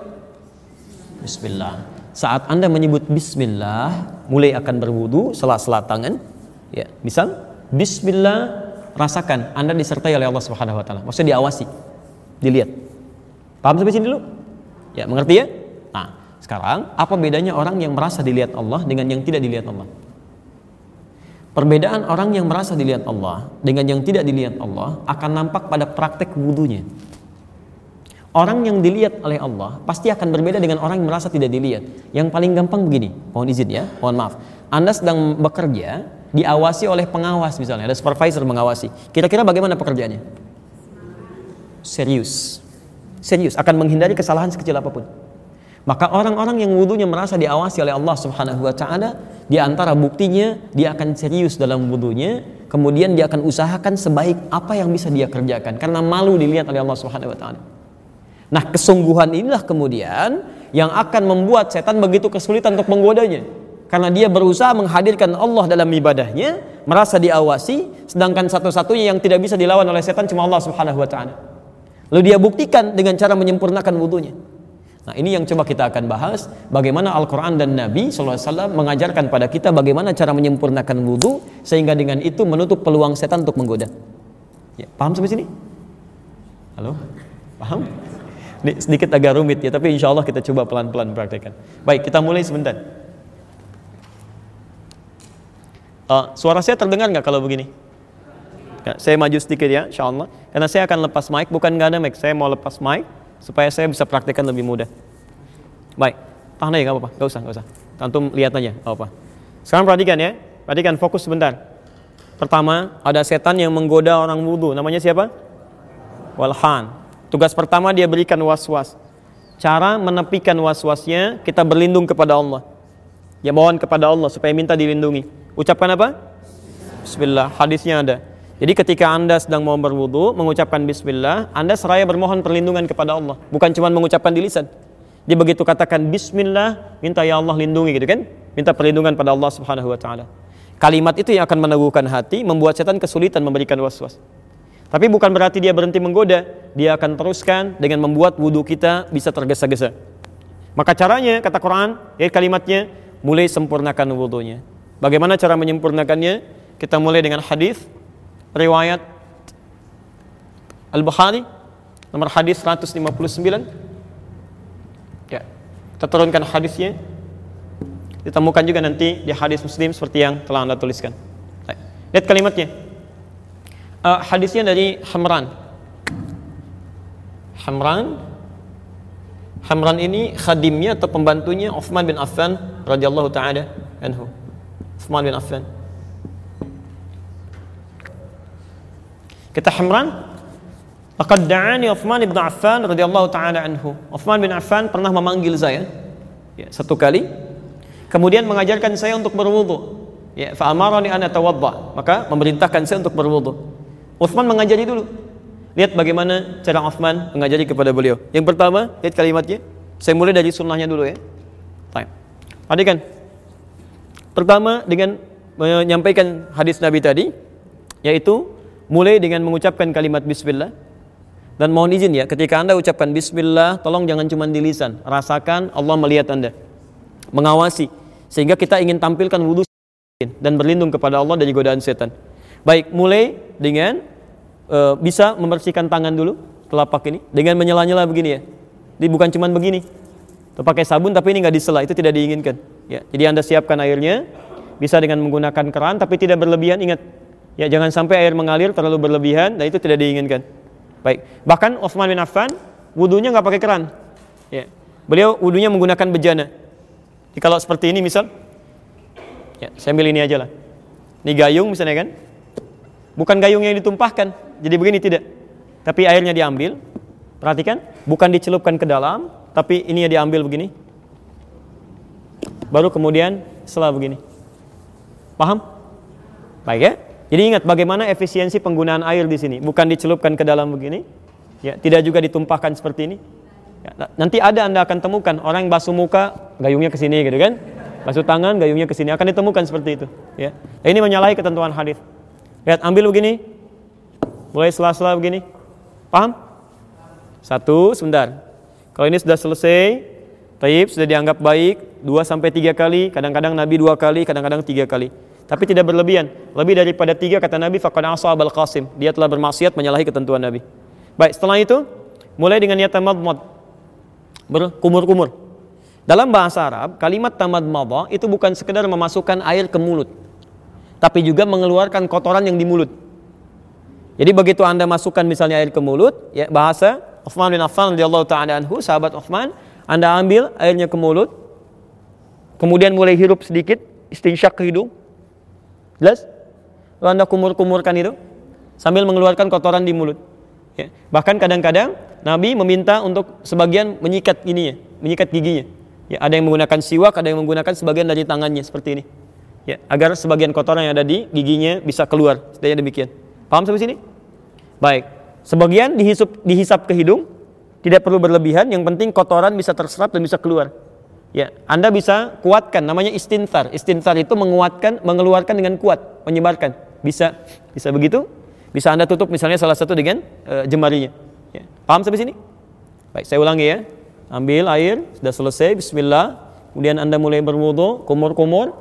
Bismillah. Saat Anda menyebut bismillah, mulai akan berwudu, sela-sela tangan. Ya, misal bismillah rasakan Anda disertai oleh Allah Subhanahu wa taala. Maksudnya diawasi, dilihat. Paham sampai sini dulu? Ya, mengerti ya? Sekarang apa bedanya orang yang merasa dilihat Allah dengan yang tidak dilihat Allah? Perbedaan orang yang merasa dilihat Allah dengan yang tidak dilihat Allah akan nampak pada praktek wudhunya. Orang yang dilihat oleh Allah pasti akan berbeda dengan orang yang merasa tidak dilihat. Yang paling gampang begini, mohon izin ya, mohon maaf. Anda sedang bekerja, diawasi oleh pengawas misalnya, ada supervisor mengawasi. Kira-kira bagaimana pekerjaannya? Serius. Serius, akan menghindari kesalahan sekecil apa pun. Maka orang-orang yang wudhunya merasa diawasi oleh Allah Subhanahu wa taala, di antara buktinya dia akan serius dalam wudhunya, kemudian dia akan usahakan sebaik apa yang bisa dia kerjakan karena malu dilihat oleh Allah Subhanahu wa taala. Nah, kesungguhan inilah kemudian yang akan membuat setan begitu kesulitan untuk menggodanya karena dia berusaha menghadirkan Allah dalam ibadahnya, merasa diawasi, sedangkan satu-satunya yang tidak bisa dilawan oleh setan cuma Allah Subhanahu wa taala. Lalu dia buktikan dengan cara menyempurnakan wudhunya. Nah ini yang coba kita akan bahas bagaimana Al-Quran dan Nabi SAW mengajarkan pada kita bagaimana cara menyempurnakan wudhu sehingga dengan itu menutup peluang setan untuk menggoda. Ya, paham sampai sini? Halo? Paham? Ini sedikit agak rumit ya, tapi insya Allah kita coba pelan-pelan praktekkan. Baik, kita mulai sebentar. Uh, suara saya terdengar nggak kalau begini? Ya, saya maju sedikit ya, insya Allah. Karena saya akan lepas mic, bukan nggak ada mic. Saya mau lepas mic supaya saya bisa praktekkan lebih mudah. Baik, tahan aja nggak apa-apa, nggak usah, nggak usah. Antum lihat aja, nggak apa. Sekarang perhatikan ya, perhatikan fokus sebentar. Pertama, ada setan yang menggoda orang wudhu. Namanya siapa? Walhan. Tugas pertama dia berikan was-was. Cara menepikan was-wasnya, kita berlindung kepada Allah. Ya mohon kepada Allah supaya minta dilindungi. Ucapkan apa? Bismillah. Hadisnya ada. Jadi ketika Anda sedang mau berwudu, mengucapkan bismillah, Anda seraya bermohon perlindungan kepada Allah. Bukan cuma mengucapkan di lisan. Dia begitu katakan bismillah, minta ya Allah lindungi gitu kan? Minta perlindungan pada Allah Subhanahu wa taala. Kalimat itu yang akan meneguhkan hati, membuat setan kesulitan memberikan was-was. Tapi bukan berarti dia berhenti menggoda, dia akan teruskan dengan membuat wudhu kita bisa tergesa-gesa. Maka caranya, kata Quran, ya kalimatnya, mulai sempurnakan wudhunya. Bagaimana cara menyempurnakannya? Kita mulai dengan hadis riwayat Al-Bukhari nomor hadis 159. Ya. Kita turunkan hadisnya. Ditemukan juga nanti di hadis Muslim seperti yang telah Anda tuliskan. Lihat kalimatnya. Uh, hadisnya dari Hamran. Hamran Hamran ini khadimnya atau pembantunya Uthman bin Affan radhiyallahu taala anhu. Uthman bin Affan. Kata Hamran, Laqad da'ani Uthman bin Affan radhiyallahu taala anhu. Uthman bin Affan pernah memanggil saya ya, satu kali kemudian mengajarkan saya untuk berwudu. Ya, fa amarani an atawadda. Maka memerintahkan saya untuk berwudu. Uthman mengajari dulu. Lihat bagaimana cara Uthman mengajari kepada beliau. Yang pertama, lihat kalimatnya. Saya mulai dari sunnahnya dulu ya. Baik. Perhatikan. Pertama dengan menyampaikan hadis Nabi tadi yaitu mulai dengan mengucapkan kalimat bismillah. Dan mohon izin ya, ketika Anda ucapkan bismillah, tolong jangan cuma di lisan. Rasakan Allah melihat Anda. Mengawasi. Sehingga kita ingin tampilkan wudhu dan berlindung kepada Allah dari godaan setan. Baik, mulai dengan e, bisa membersihkan tangan dulu, telapak ini. Dengan menyela-nyela begini ya. Jadi bukan cuma begini. Pakai sabun tapi ini nggak disela, itu tidak diinginkan. Ya, jadi Anda siapkan airnya, bisa dengan menggunakan keran tapi tidak berlebihan. Ingat, ya jangan sampai air mengalir terlalu berlebihan, dan itu tidak diinginkan. Baik. Bahkan Utsman bin Affan wudhunya nggak pakai keran. Ya. Beliau wudhunya menggunakan bejana. Jadi kalau seperti ini misal, ya, saya ambil ini aja lah. Ini gayung misalnya kan. Bukan gayung yang ditumpahkan. Jadi begini tidak. Tapi airnya diambil. Perhatikan, bukan dicelupkan ke dalam, tapi ini diambil begini. Baru kemudian setelah begini. Paham? Baik ya? Jadi ingat bagaimana efisiensi penggunaan air di sini, bukan dicelupkan ke dalam begini, ya, tidak juga ditumpahkan seperti ini. Ya, nanti ada Anda akan temukan orang yang basuh muka, gayungnya ke sini gitu kan. Basuh tangan, gayungnya ke sini akan ditemukan seperti itu, ya. Nah, ini menyalahi ketentuan hadis. Lihat, ambil begini. Mulai sela-sela begini. Paham? Satu, sebentar. Kalau ini sudah selesai, Taib sudah dianggap baik, dua sampai tiga kali, kadang-kadang Nabi dua kali, kadang-kadang tiga kali tapi tidak berlebihan. Lebih daripada tiga kata Nabi faqad asab al qasim. Dia telah bermaksiat menyalahi ketentuan Nabi. Baik, setelah itu mulai dengan niat tamadmad. Berkumur-kumur. Dalam bahasa Arab, kalimat tamadmad itu bukan sekedar memasukkan air ke mulut, tapi juga mengeluarkan kotoran yang di mulut. Jadi begitu Anda masukkan misalnya air ke mulut, ya bahasa Uthman bin Affan radhiyallahu taala anhu, sahabat Uthman, Anda ambil airnya ke mulut, kemudian mulai hirup sedikit, istinsyak ke hidung, Jelas? Lalu Anda kumur-kumurkan itu sambil mengeluarkan kotoran di mulut. Ya. Bahkan kadang-kadang Nabi meminta untuk sebagian menyikat ini ya, menyikat giginya. Ya, ada yang menggunakan siwak, ada yang menggunakan sebagian dari tangannya seperti ini. Ya, agar sebagian kotoran yang ada di giginya bisa keluar. Setidaknya demikian. Paham sampai sini? Baik. Sebagian dihisap, dihisap ke hidung, tidak perlu berlebihan, yang penting kotoran bisa terserap dan bisa keluar. Ya, Anda bisa kuatkan namanya istintar. Istintar itu menguatkan, mengeluarkan dengan kuat, menyebarkan. Bisa bisa begitu? Bisa Anda tutup misalnya salah satu dengan uh, jemarinya. Ya. Paham sampai sini? Baik, saya ulangi ya. Ambil air, sudah selesai, bismillah. Kemudian Anda mulai berwudu, kumur-kumur.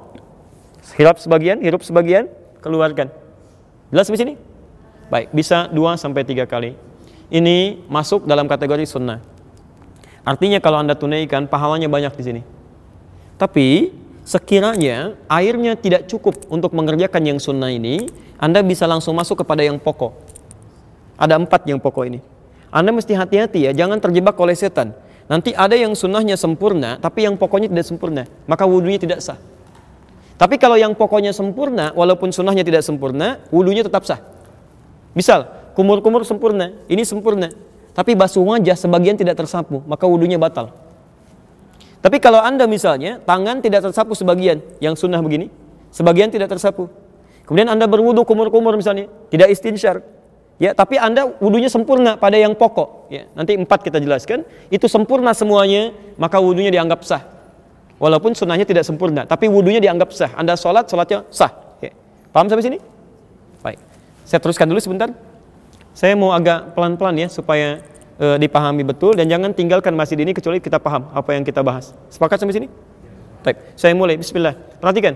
Hirup sebagian, hirup sebagian, keluarkan. Jelas sampai sini? Baik, bisa 2 sampai 3 kali. Ini masuk dalam kategori sunnah. Artinya kalau Anda tunaikan pahalanya banyak di sini. Tapi sekiranya airnya tidak cukup untuk mengerjakan yang sunnah ini, Anda bisa langsung masuk kepada yang pokok. Ada empat yang pokok ini. Anda mesti hati-hati ya, jangan terjebak oleh setan. Nanti ada yang sunnahnya sempurna, tapi yang pokoknya tidak sempurna, maka wudhunya tidak sah. Tapi kalau yang pokoknya sempurna, walaupun sunnahnya tidak sempurna, wudhunya tetap sah. Misal, kumur-kumur sempurna, ini sempurna, tapi basuh wajah sebagian tidak tersapu, maka wudhunya batal. Tapi kalau anda misalnya tangan tidak tersapu sebagian, yang sunnah begini, sebagian tidak tersapu. Kemudian anda berwudhu kumur-kumur misalnya, tidak istinsyar. Ya, tapi anda wudhunya sempurna pada yang pokok. Ya, nanti empat kita jelaskan, itu sempurna semuanya, maka wudhunya dianggap sah. Walaupun sunnahnya tidak sempurna, tapi wudhunya dianggap sah. Anda sholat, sholatnya sah. Ya. Paham sampai sini? Baik. Saya teruskan dulu sebentar. Saya mau agak pelan-pelan ya supaya e, dipahami betul dan jangan tinggalkan masjid ini kecuali kita paham apa yang kita bahas. Sepakat sampai sini? Baik, saya mulai. Bismillah. Perhatikan,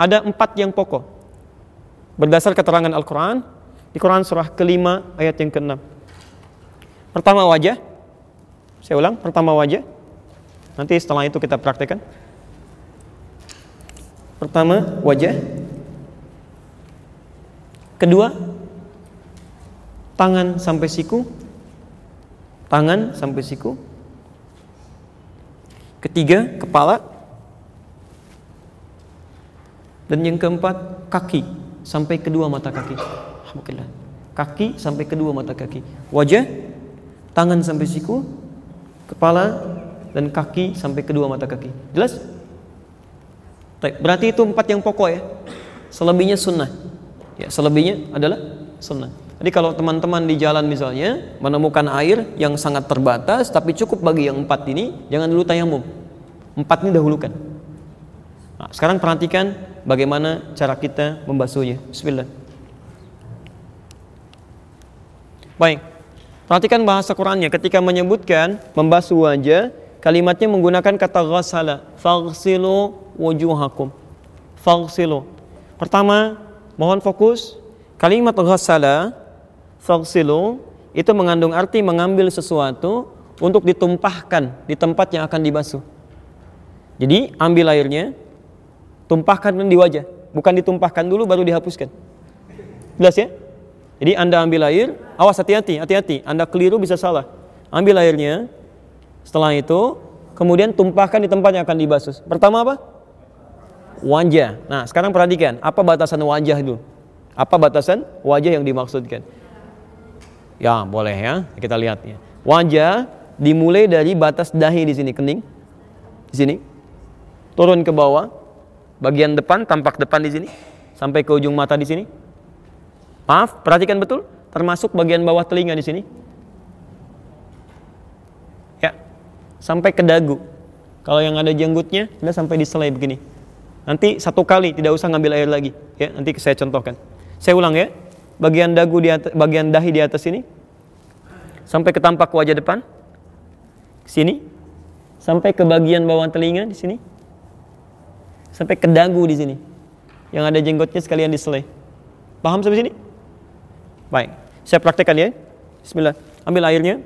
ada empat yang pokok. Berdasar keterangan Al-Quran, di Quran surah kelima ayat yang keenam. Pertama wajah, saya ulang, pertama wajah. Nanti setelah itu kita praktekkan. Pertama wajah. Kedua tangan sampai siku, tangan sampai siku. Ketiga, kepala. Dan yang keempat, kaki sampai kedua mata kaki. Alhamdulillah. Kaki sampai kedua mata kaki. Wajah, tangan sampai siku, kepala dan kaki sampai kedua mata kaki. Jelas? Berarti itu empat yang pokok ya. Selebihnya sunnah. Ya, selebihnya adalah sunnah. Jadi kalau teman-teman di jalan misalnya menemukan air yang sangat terbatas tapi cukup bagi yang empat ini, jangan dulu tayamum. Empat ini dahulukan. Nah, sekarang perhatikan bagaimana cara kita membasuhnya. Bismillah. Baik. Perhatikan bahasa Qurannya ketika menyebutkan membasuh wajah, kalimatnya menggunakan kata ghassala. Faghsilu wujuhakum. Faghsilu. Pertama, mohon fokus. Kalimat ghassala, faghsilu itu mengandung arti mengambil sesuatu untuk ditumpahkan di tempat yang akan dibasuh. Jadi, ambil airnya, tumpahkan di wajah, bukan ditumpahkan dulu baru dihapuskan. Jelas ya? Jadi Anda ambil air, awas hati-hati, hati-hati. Anda keliru bisa salah. Ambil airnya, setelah itu kemudian tumpahkan di tempat yang akan dibasuh. Pertama apa? Wajah. Nah, sekarang perhatikan, apa batasan wajah itu? Apa batasan wajah yang dimaksudkan? Ya, boleh ya. Kita lihat ya. Wajah dimulai dari batas dahi di sini, kening. Di sini. Turun ke bawah. Bagian depan, tampak depan di sini. Sampai ke ujung mata di sini Maaf, perhatikan betul, termasuk bagian bawah telinga di sini. Ya, sampai ke dagu. Kalau yang ada jenggotnya, sudah sampai di selai begini. Nanti satu kali tidak usah ngambil air lagi. Ya, nanti saya contohkan. Saya ulang ya. Bagian dagu di atas, bagian dahi di atas sini, sampai ke tampak wajah depan, sini, sampai ke bagian bawah telinga di sini, sampai ke dagu di sini. Yang ada jenggotnya sekalian di selai. Paham sampai sini? Baik, saya praktekkan ya. Bismillah. Ambil airnya.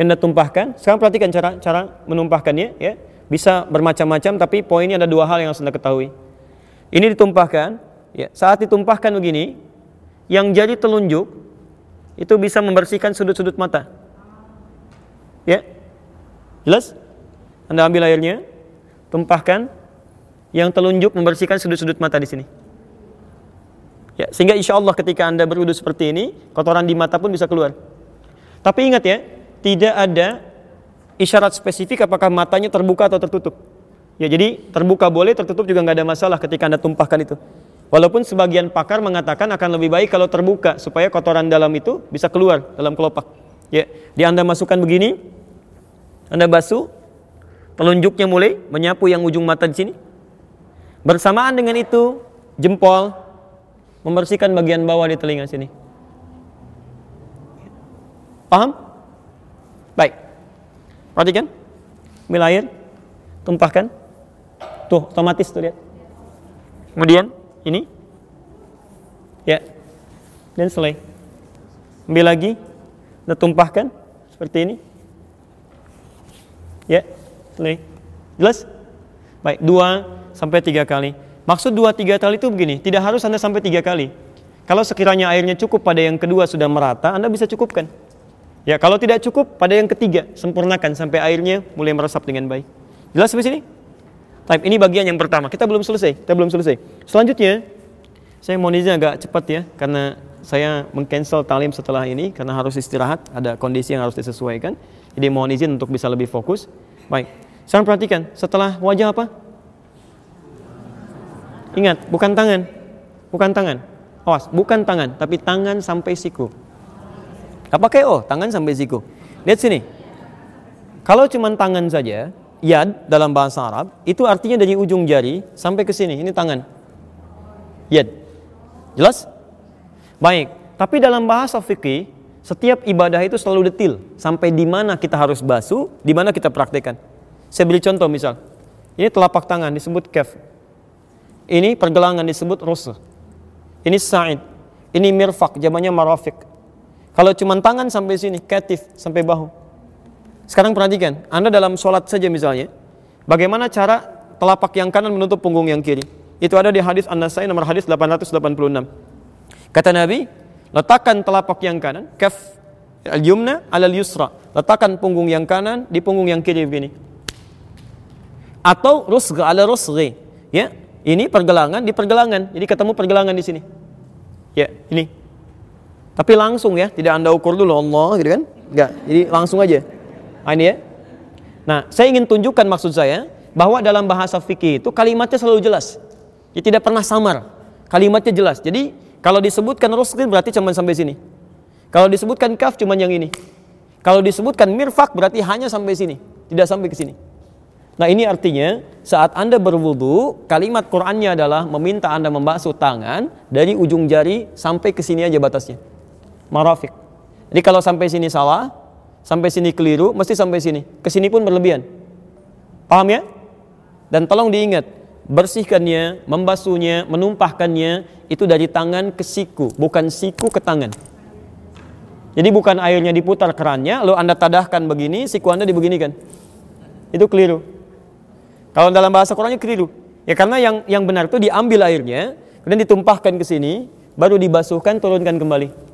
Anda tumpahkan. Sekarang perhatikan cara cara menumpahkannya ya. Bisa bermacam-macam tapi poinnya ada dua hal yang harus Anda ketahui. Ini ditumpahkan, ya. Saat ditumpahkan begini, yang jadi telunjuk itu bisa membersihkan sudut-sudut mata. Ya. Jelas? Anda ambil airnya, tumpahkan, yang telunjuk membersihkan sudut-sudut mata di sini. Ya, sehingga insya Allah ketika Anda berwudu seperti ini, kotoran di mata pun bisa keluar. Tapi ingat ya, tidak ada isyarat spesifik apakah matanya terbuka atau tertutup. Ya, jadi terbuka boleh, tertutup juga nggak ada masalah ketika Anda tumpahkan itu. Walaupun sebagian pakar mengatakan akan lebih baik kalau terbuka supaya kotoran dalam itu bisa keluar dalam kelopak. Ya, di Anda masukkan begini, Anda basuh, telunjuknya mulai menyapu yang ujung mata di sini. Bersamaan dengan itu, jempol membersihkan bagian bawah di telinga sini. Paham? Baik. Perhatikan. Ambil air, tumpahkan. Tuh, otomatis tuh lihat. Kemudian ini. Ya. Dan selesai. Ambil lagi, dan tumpahkan seperti ini. Ya, selesai. Jelas? Baik, dua sampai tiga kali. Maksud dua tiga kali itu begini, tidak harus Anda sampai tiga kali. Kalau sekiranya airnya cukup pada yang kedua sudah merata, Anda bisa cukupkan. Ya, kalau tidak cukup pada yang ketiga, sempurnakan sampai airnya mulai meresap dengan baik. Jelas sampai sini? Type ini bagian yang pertama. Kita belum selesai. Kita belum selesai. Selanjutnya, saya mau izin agak cepat ya, karena saya mengcancel talim setelah ini karena harus istirahat, ada kondisi yang harus disesuaikan. Jadi mohon izin untuk bisa lebih fokus. Baik. Sekarang perhatikan, setelah wajah apa? Ingat, bukan tangan. Bukan tangan. Awas, bukan tangan, tapi tangan sampai siku. Apa kayak oh, tangan sampai siku. Lihat sini. Kalau cuma tangan saja, yad dalam bahasa Arab, itu artinya dari ujung jari sampai ke sini. Ini tangan. Yad. Jelas? Baik. Tapi dalam bahasa fikih, setiap ibadah itu selalu detil. Sampai di mana kita harus basuh, di mana kita praktekkan. Saya beri contoh misal. Ini telapak tangan disebut kaf. Ini pergelangan disebut rusuh. Ini sa'id. Ini mirfak, jamannya marafik. Kalau cuma tangan sampai sini, katif sampai bahu. Sekarang perhatikan, Anda dalam sholat saja misalnya, bagaimana cara telapak yang kanan menutup punggung yang kiri? Itu ada di hadis An-Nasai nomor hadis 886. Kata Nabi, letakkan telapak yang kanan, kaf al-yumna al yusra. Letakkan punggung yang kanan di punggung yang kiri begini. Atau rusgha ala rusghi. Ya, ini pergelangan di pergelangan. Jadi ketemu pergelangan di sini. Ya, ini. Tapi langsung ya, tidak Anda ukur dulu Allah gitu kan? Enggak. Jadi langsung aja. Nah, ini ya. Nah, saya ingin tunjukkan maksud saya bahwa dalam bahasa fikih itu kalimatnya selalu jelas. Ya, tidak pernah samar. Kalimatnya jelas. Jadi kalau disebutkan ruskin berarti cuma sampai sini. Kalau disebutkan kaf cuma yang ini. Kalau disebutkan mirfak berarti hanya sampai sini, tidak sampai ke sini. Nah ini artinya saat Anda berwudu, kalimat Qur'annya adalah meminta Anda membasuh tangan dari ujung jari sampai ke sini aja batasnya. Marafik. Jadi kalau sampai sini salah, sampai sini keliru, mesti sampai sini. Ke sini pun berlebihan. Paham ya? Dan tolong diingat, bersihkannya, membasuhnya, menumpahkannya itu dari tangan ke siku, bukan siku ke tangan. Jadi bukan airnya diputar kerannya, lalu Anda tadahkan begini, siku Anda dibeginikan. Itu keliru. Kalau dalam bahasa Qurannya keliru. Ya karena yang yang benar itu diambil airnya, kemudian ditumpahkan ke sini, baru dibasuhkan, turunkan kembali.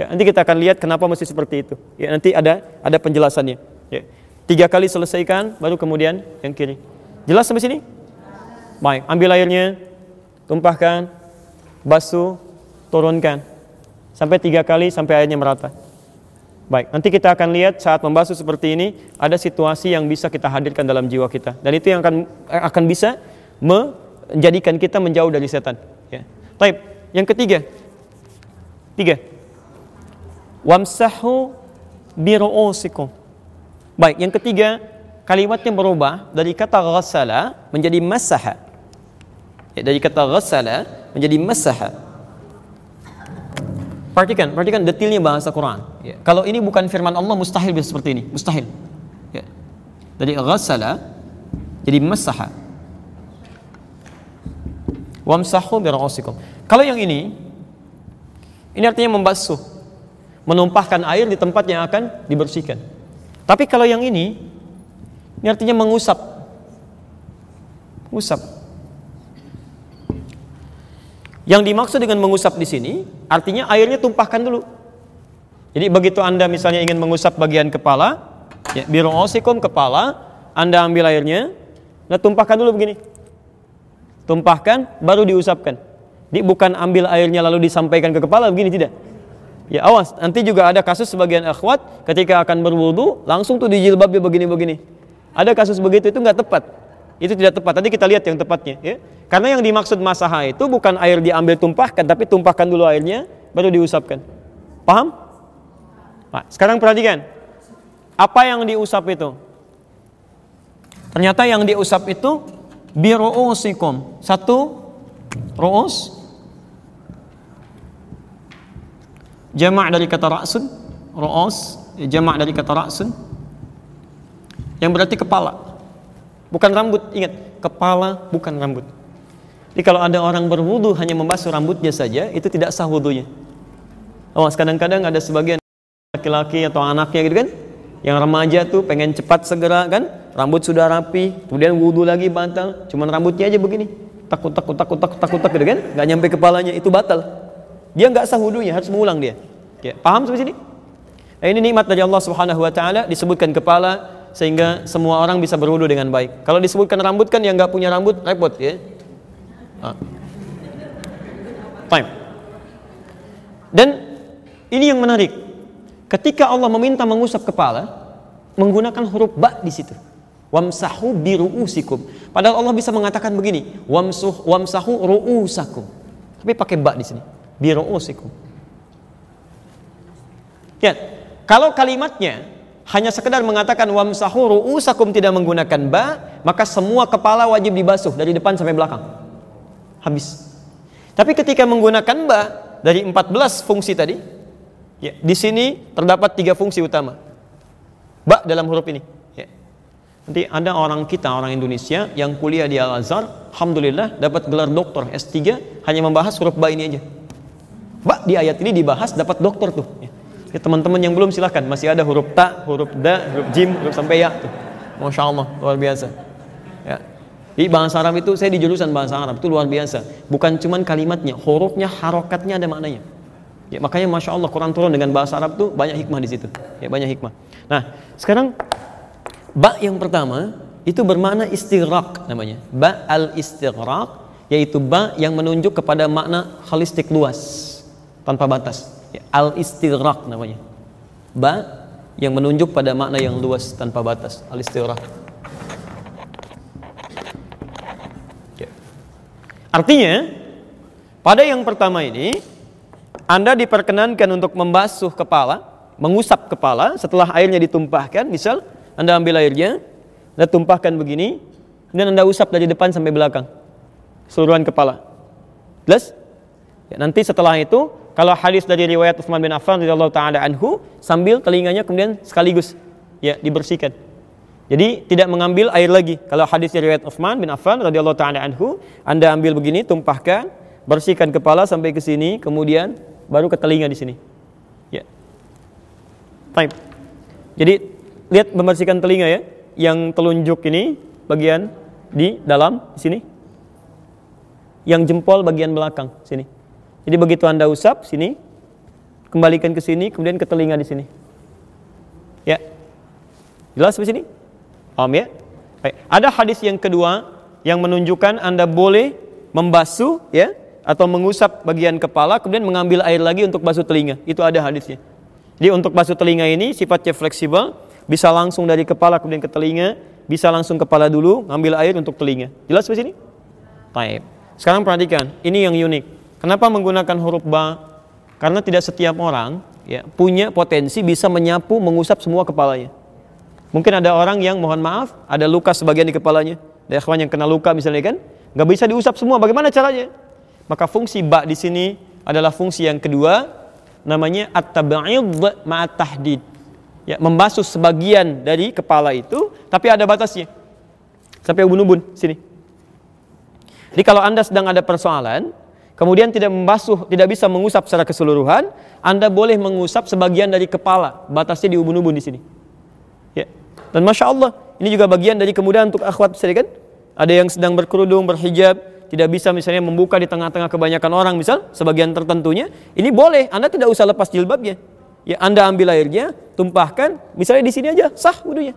Ya, nanti kita akan lihat kenapa mesti seperti itu. Ya, nanti ada ada penjelasannya. Ya. Tiga kali selesaikan, baru kemudian yang kiri. Jelas sampai sini? Baik, ambil airnya, tumpahkan, basuh, turunkan. Sampai tiga kali sampai airnya merata. Baik, nanti kita akan lihat saat membasuh seperti ini ada situasi yang bisa kita hadirkan dalam jiwa kita dan itu yang akan akan bisa menjadikan kita menjauh dari setan. Ya. Taib. Yang ketiga, tiga wamsahu biru'usikum. Baik, yang ketiga, kalimatnya berubah dari kata ghassala menjadi masaha. Ya, dari kata ghassala menjadi masaha. Perhatikan, perhatikan detailnya bahasa Quran. Ya. Kalau ini bukan firman Allah mustahil bisa seperti ini, mustahil. Ya. Dari ghassala jadi masaha. Wamsahu biru'usikum. Kalau yang ini ini artinya membasuh menumpahkan air di tempat yang akan dibersihkan. Tapi kalau yang ini, ini artinya mengusap. Mengusap. Yang dimaksud dengan mengusap di sini, artinya airnya tumpahkan dulu. Jadi begitu Anda misalnya ingin mengusap bagian kepala, ya, biru osikum kepala, Anda ambil airnya, nah tumpahkan dulu begini. Tumpahkan, baru diusapkan. Jadi bukan ambil airnya lalu disampaikan ke kepala, begini tidak. Ya awas, nanti juga ada kasus sebagian akhwat ketika akan berwudu langsung tuh di jilbabnya begini-begini. Ada kasus begitu itu nggak tepat. Itu tidak tepat. Tadi kita lihat yang tepatnya. Ya. Karena yang dimaksud masaha itu bukan air diambil tumpahkan, tapi tumpahkan dulu airnya, baru diusapkan. Paham? Nah, sekarang perhatikan. Apa yang diusap itu? Ternyata yang diusap itu biru'usikum. Satu, ru'us, jamak dari kata ra'sun ro'os jamak dari kata ra'sun yang berarti kepala bukan rambut. Ingat kepala bukan rambut. Jadi kalau ada orang berwudu hanya membasuh rambutnya saja itu tidak sah wudunya. Oh kadang-kadang ada sebagian laki-laki atau anaknya gitu kan yang remaja tuh pengen cepat segera kan rambut sudah rapi kemudian wudhu lagi batal cuman rambutnya aja begini takut takut takut takut takut takut gitu kan nggak nyampe kepalanya itu batal dia nggak sah wudhunya, harus mengulang dia. Ya, paham sampai sini? Nah, ini nikmat dari Allah Subhanahu wa taala disebutkan kepala sehingga semua orang bisa berwudu dengan baik. Kalau disebutkan rambut kan yang nggak punya rambut repot ya. Ah. Time. Dan ini yang menarik. Ketika Allah meminta mengusap kepala, menggunakan huruf ba di situ. Wamsahu biruusikum. Padahal Allah bisa mengatakan begini, wamsuh wamsahu ruusakum. Tapi pakai ba di sini biru'usikum. Ya, kalau kalimatnya hanya sekedar mengatakan wamsahu ru'usakum tidak menggunakan ba, maka semua kepala wajib dibasuh dari depan sampai belakang. Habis. Tapi ketika menggunakan ba dari 14 fungsi tadi, ya, di sini terdapat tiga fungsi utama. Ba dalam huruf ini. Ya. Nanti ada orang kita, orang Indonesia yang kuliah di Al-Azhar, Alhamdulillah dapat gelar doktor S3 hanya membahas huruf ba ini aja. Mbak di ayat ini dibahas dapat dokter tuh. Ya, teman-teman yang belum silahkan masih ada huruf ta, huruf da, huruf jim, huruf sampai ya tuh. Masya Allah luar biasa. Ya. Di bahasa Arab itu saya di jurusan bahasa Arab itu luar biasa. Bukan cuman kalimatnya, hurufnya, harokatnya ada maknanya. Ya, makanya masya Allah Quran turun dengan bahasa Arab tuh banyak hikmah di situ. Ya banyak hikmah. Nah sekarang ba yang pertama itu bermakna istighraq namanya. Ba al istighraq yaitu ba yang menunjuk kepada makna holistik luas tanpa batas. Ya, al istighraq namanya. Ba yang menunjuk pada makna yang luas tanpa batas. Al istighraq. Ya. Artinya pada yang pertama ini Anda diperkenankan untuk membasuh kepala, mengusap kepala setelah airnya ditumpahkan. Misal Anda ambil airnya, Anda tumpahkan begini, dan Anda usap dari depan sampai belakang. Seluruhan kepala. Jelas? Ya, nanti setelah itu kalau hadis dari riwayat Utsman bin Affan radhiyallahu taala anhu sambil telinganya kemudian sekaligus ya dibersihkan. Jadi tidak mengambil air lagi. Kalau hadis dari riwayat Utsman bin Affan radhiyallahu taala anhu, Anda ambil begini, tumpahkan, bersihkan kepala sampai ke sini, kemudian baru ke telinga di sini. Ya. Baik. Jadi lihat membersihkan telinga ya, yang telunjuk ini bagian di dalam di sini. Yang jempol bagian belakang sini. Jadi begitu Anda usap sini, kembalikan ke sini, kemudian ke telinga di sini. Ya. Jelas di sini? Om ya? Baik. Ada hadis yang kedua yang menunjukkan Anda boleh membasuh ya atau mengusap bagian kepala kemudian mengambil air lagi untuk basuh telinga. Itu ada hadisnya. Jadi untuk basuh telinga ini sifatnya fleksibel, bisa langsung dari kepala kemudian ke telinga, bisa langsung kepala dulu, ngambil air untuk telinga. Jelas di sini? Baik. Sekarang perhatikan, ini yang unik. Kenapa menggunakan huruf ba? Karena tidak setiap orang ya punya potensi bisa menyapu, mengusap semua kepalanya. Mungkin ada orang yang mohon maaf, ada luka sebagian di kepalanya. Ada ikhwan yang kena luka misalnya kan, nggak bisa diusap semua. Bagaimana caranya? Maka fungsi ba di sini adalah fungsi yang kedua, namanya at-tab'id ma'at tahdid. Ya, membasuh sebagian dari kepala itu, tapi ada batasnya. Sampai ubun-ubun sini. Jadi kalau Anda sedang ada persoalan, kemudian tidak membasuh, tidak bisa mengusap secara keseluruhan, Anda boleh mengusap sebagian dari kepala, batasnya di ubun-ubun di sini. Ya. Dan masya Allah, ini juga bagian dari kemudahan untuk akhwat kan? Ada yang sedang berkerudung, berhijab, tidak bisa misalnya membuka di tengah-tengah kebanyakan orang misal sebagian tertentunya ini boleh anda tidak usah lepas jilbabnya ya anda ambil airnya tumpahkan misalnya di sini aja sah wudhunya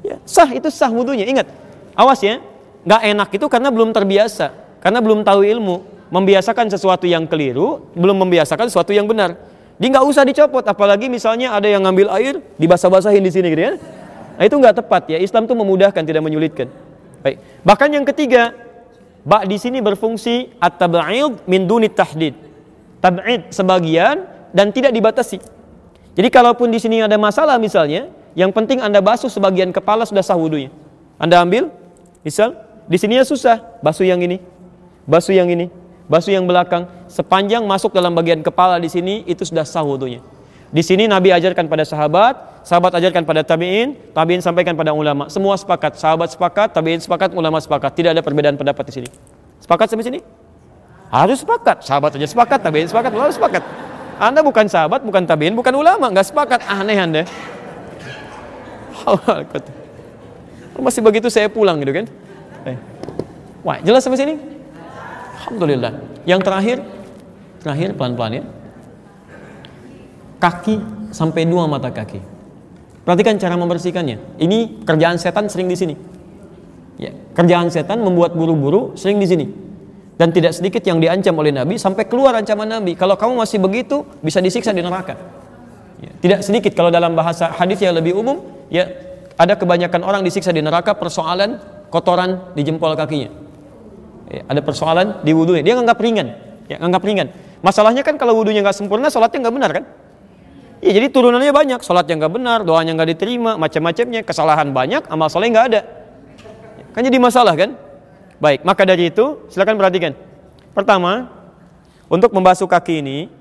ya sah itu sah wudhunya ingat awas ya nggak enak itu karena belum terbiasa karena belum tahu ilmu membiasakan sesuatu yang keliru belum membiasakan sesuatu yang benar dia nggak usah dicopot apalagi misalnya ada yang ngambil air dibasah-basahin di sini gitu ya nah itu nggak tepat ya Islam tuh memudahkan tidak menyulitkan baik bahkan yang ketiga Ba di sini berfungsi at-tab'id min duni tahdid. Tab'id sebagian dan tidak dibatasi. Jadi kalaupun di sini ada masalah misalnya, yang penting Anda basuh sebagian kepala sudah sah wudunya. Anda ambil, misal di sini ya susah, basuh yang ini, basuh yang ini, basuh yang belakang, sepanjang masuk dalam bagian kepala di sini itu sudah sah wudunya. Di sini Nabi ajarkan pada sahabat, sahabat ajarkan pada tabi'in, tabi'in sampaikan pada ulama. Semua sepakat, sahabat sepakat, tabi'in sepakat, ulama sepakat. Tidak ada perbedaan pendapat di sini. Sepakat sampai sini? Harus sepakat. Sahabat aja sepakat, tabi'in sepakat, ulama sepakat. Anda bukan sahabat, bukan tabi'in, bukan ulama, nggak sepakat. Aneh Anda. Masih begitu saya pulang gitu kan? Eh. Wah, jelas sampai sini? Alhamdulillah. Yang terakhir, terakhir pelan-pelan ya kaki sampai dua mata kaki. Perhatikan cara membersihkannya. Ini kerjaan setan sering di sini. Ya, kerjaan setan membuat buru-buru sering di sini. Dan tidak sedikit yang diancam oleh Nabi sampai keluar ancaman Nabi. Kalau kamu masih begitu, bisa disiksa di neraka. Ya, tidak sedikit kalau dalam bahasa hadis yang lebih umum, ya ada kebanyakan orang disiksa di neraka persoalan kotoran di jempol kakinya. Ya, ada persoalan di wudhunya. Dia nganggap ringan. Ya, nganggap ringan. Masalahnya kan kalau wudhunya nggak sempurna, sholatnya nggak benar kan? Ya jadi turunannya banyak, sholat yang nggak benar, doanya nggak diterima, macam-macamnya, kesalahan banyak, amal soleh nggak ada. Kan jadi masalah kan? Baik, maka dari itu silakan perhatikan. Pertama, untuk membasuh kaki ini,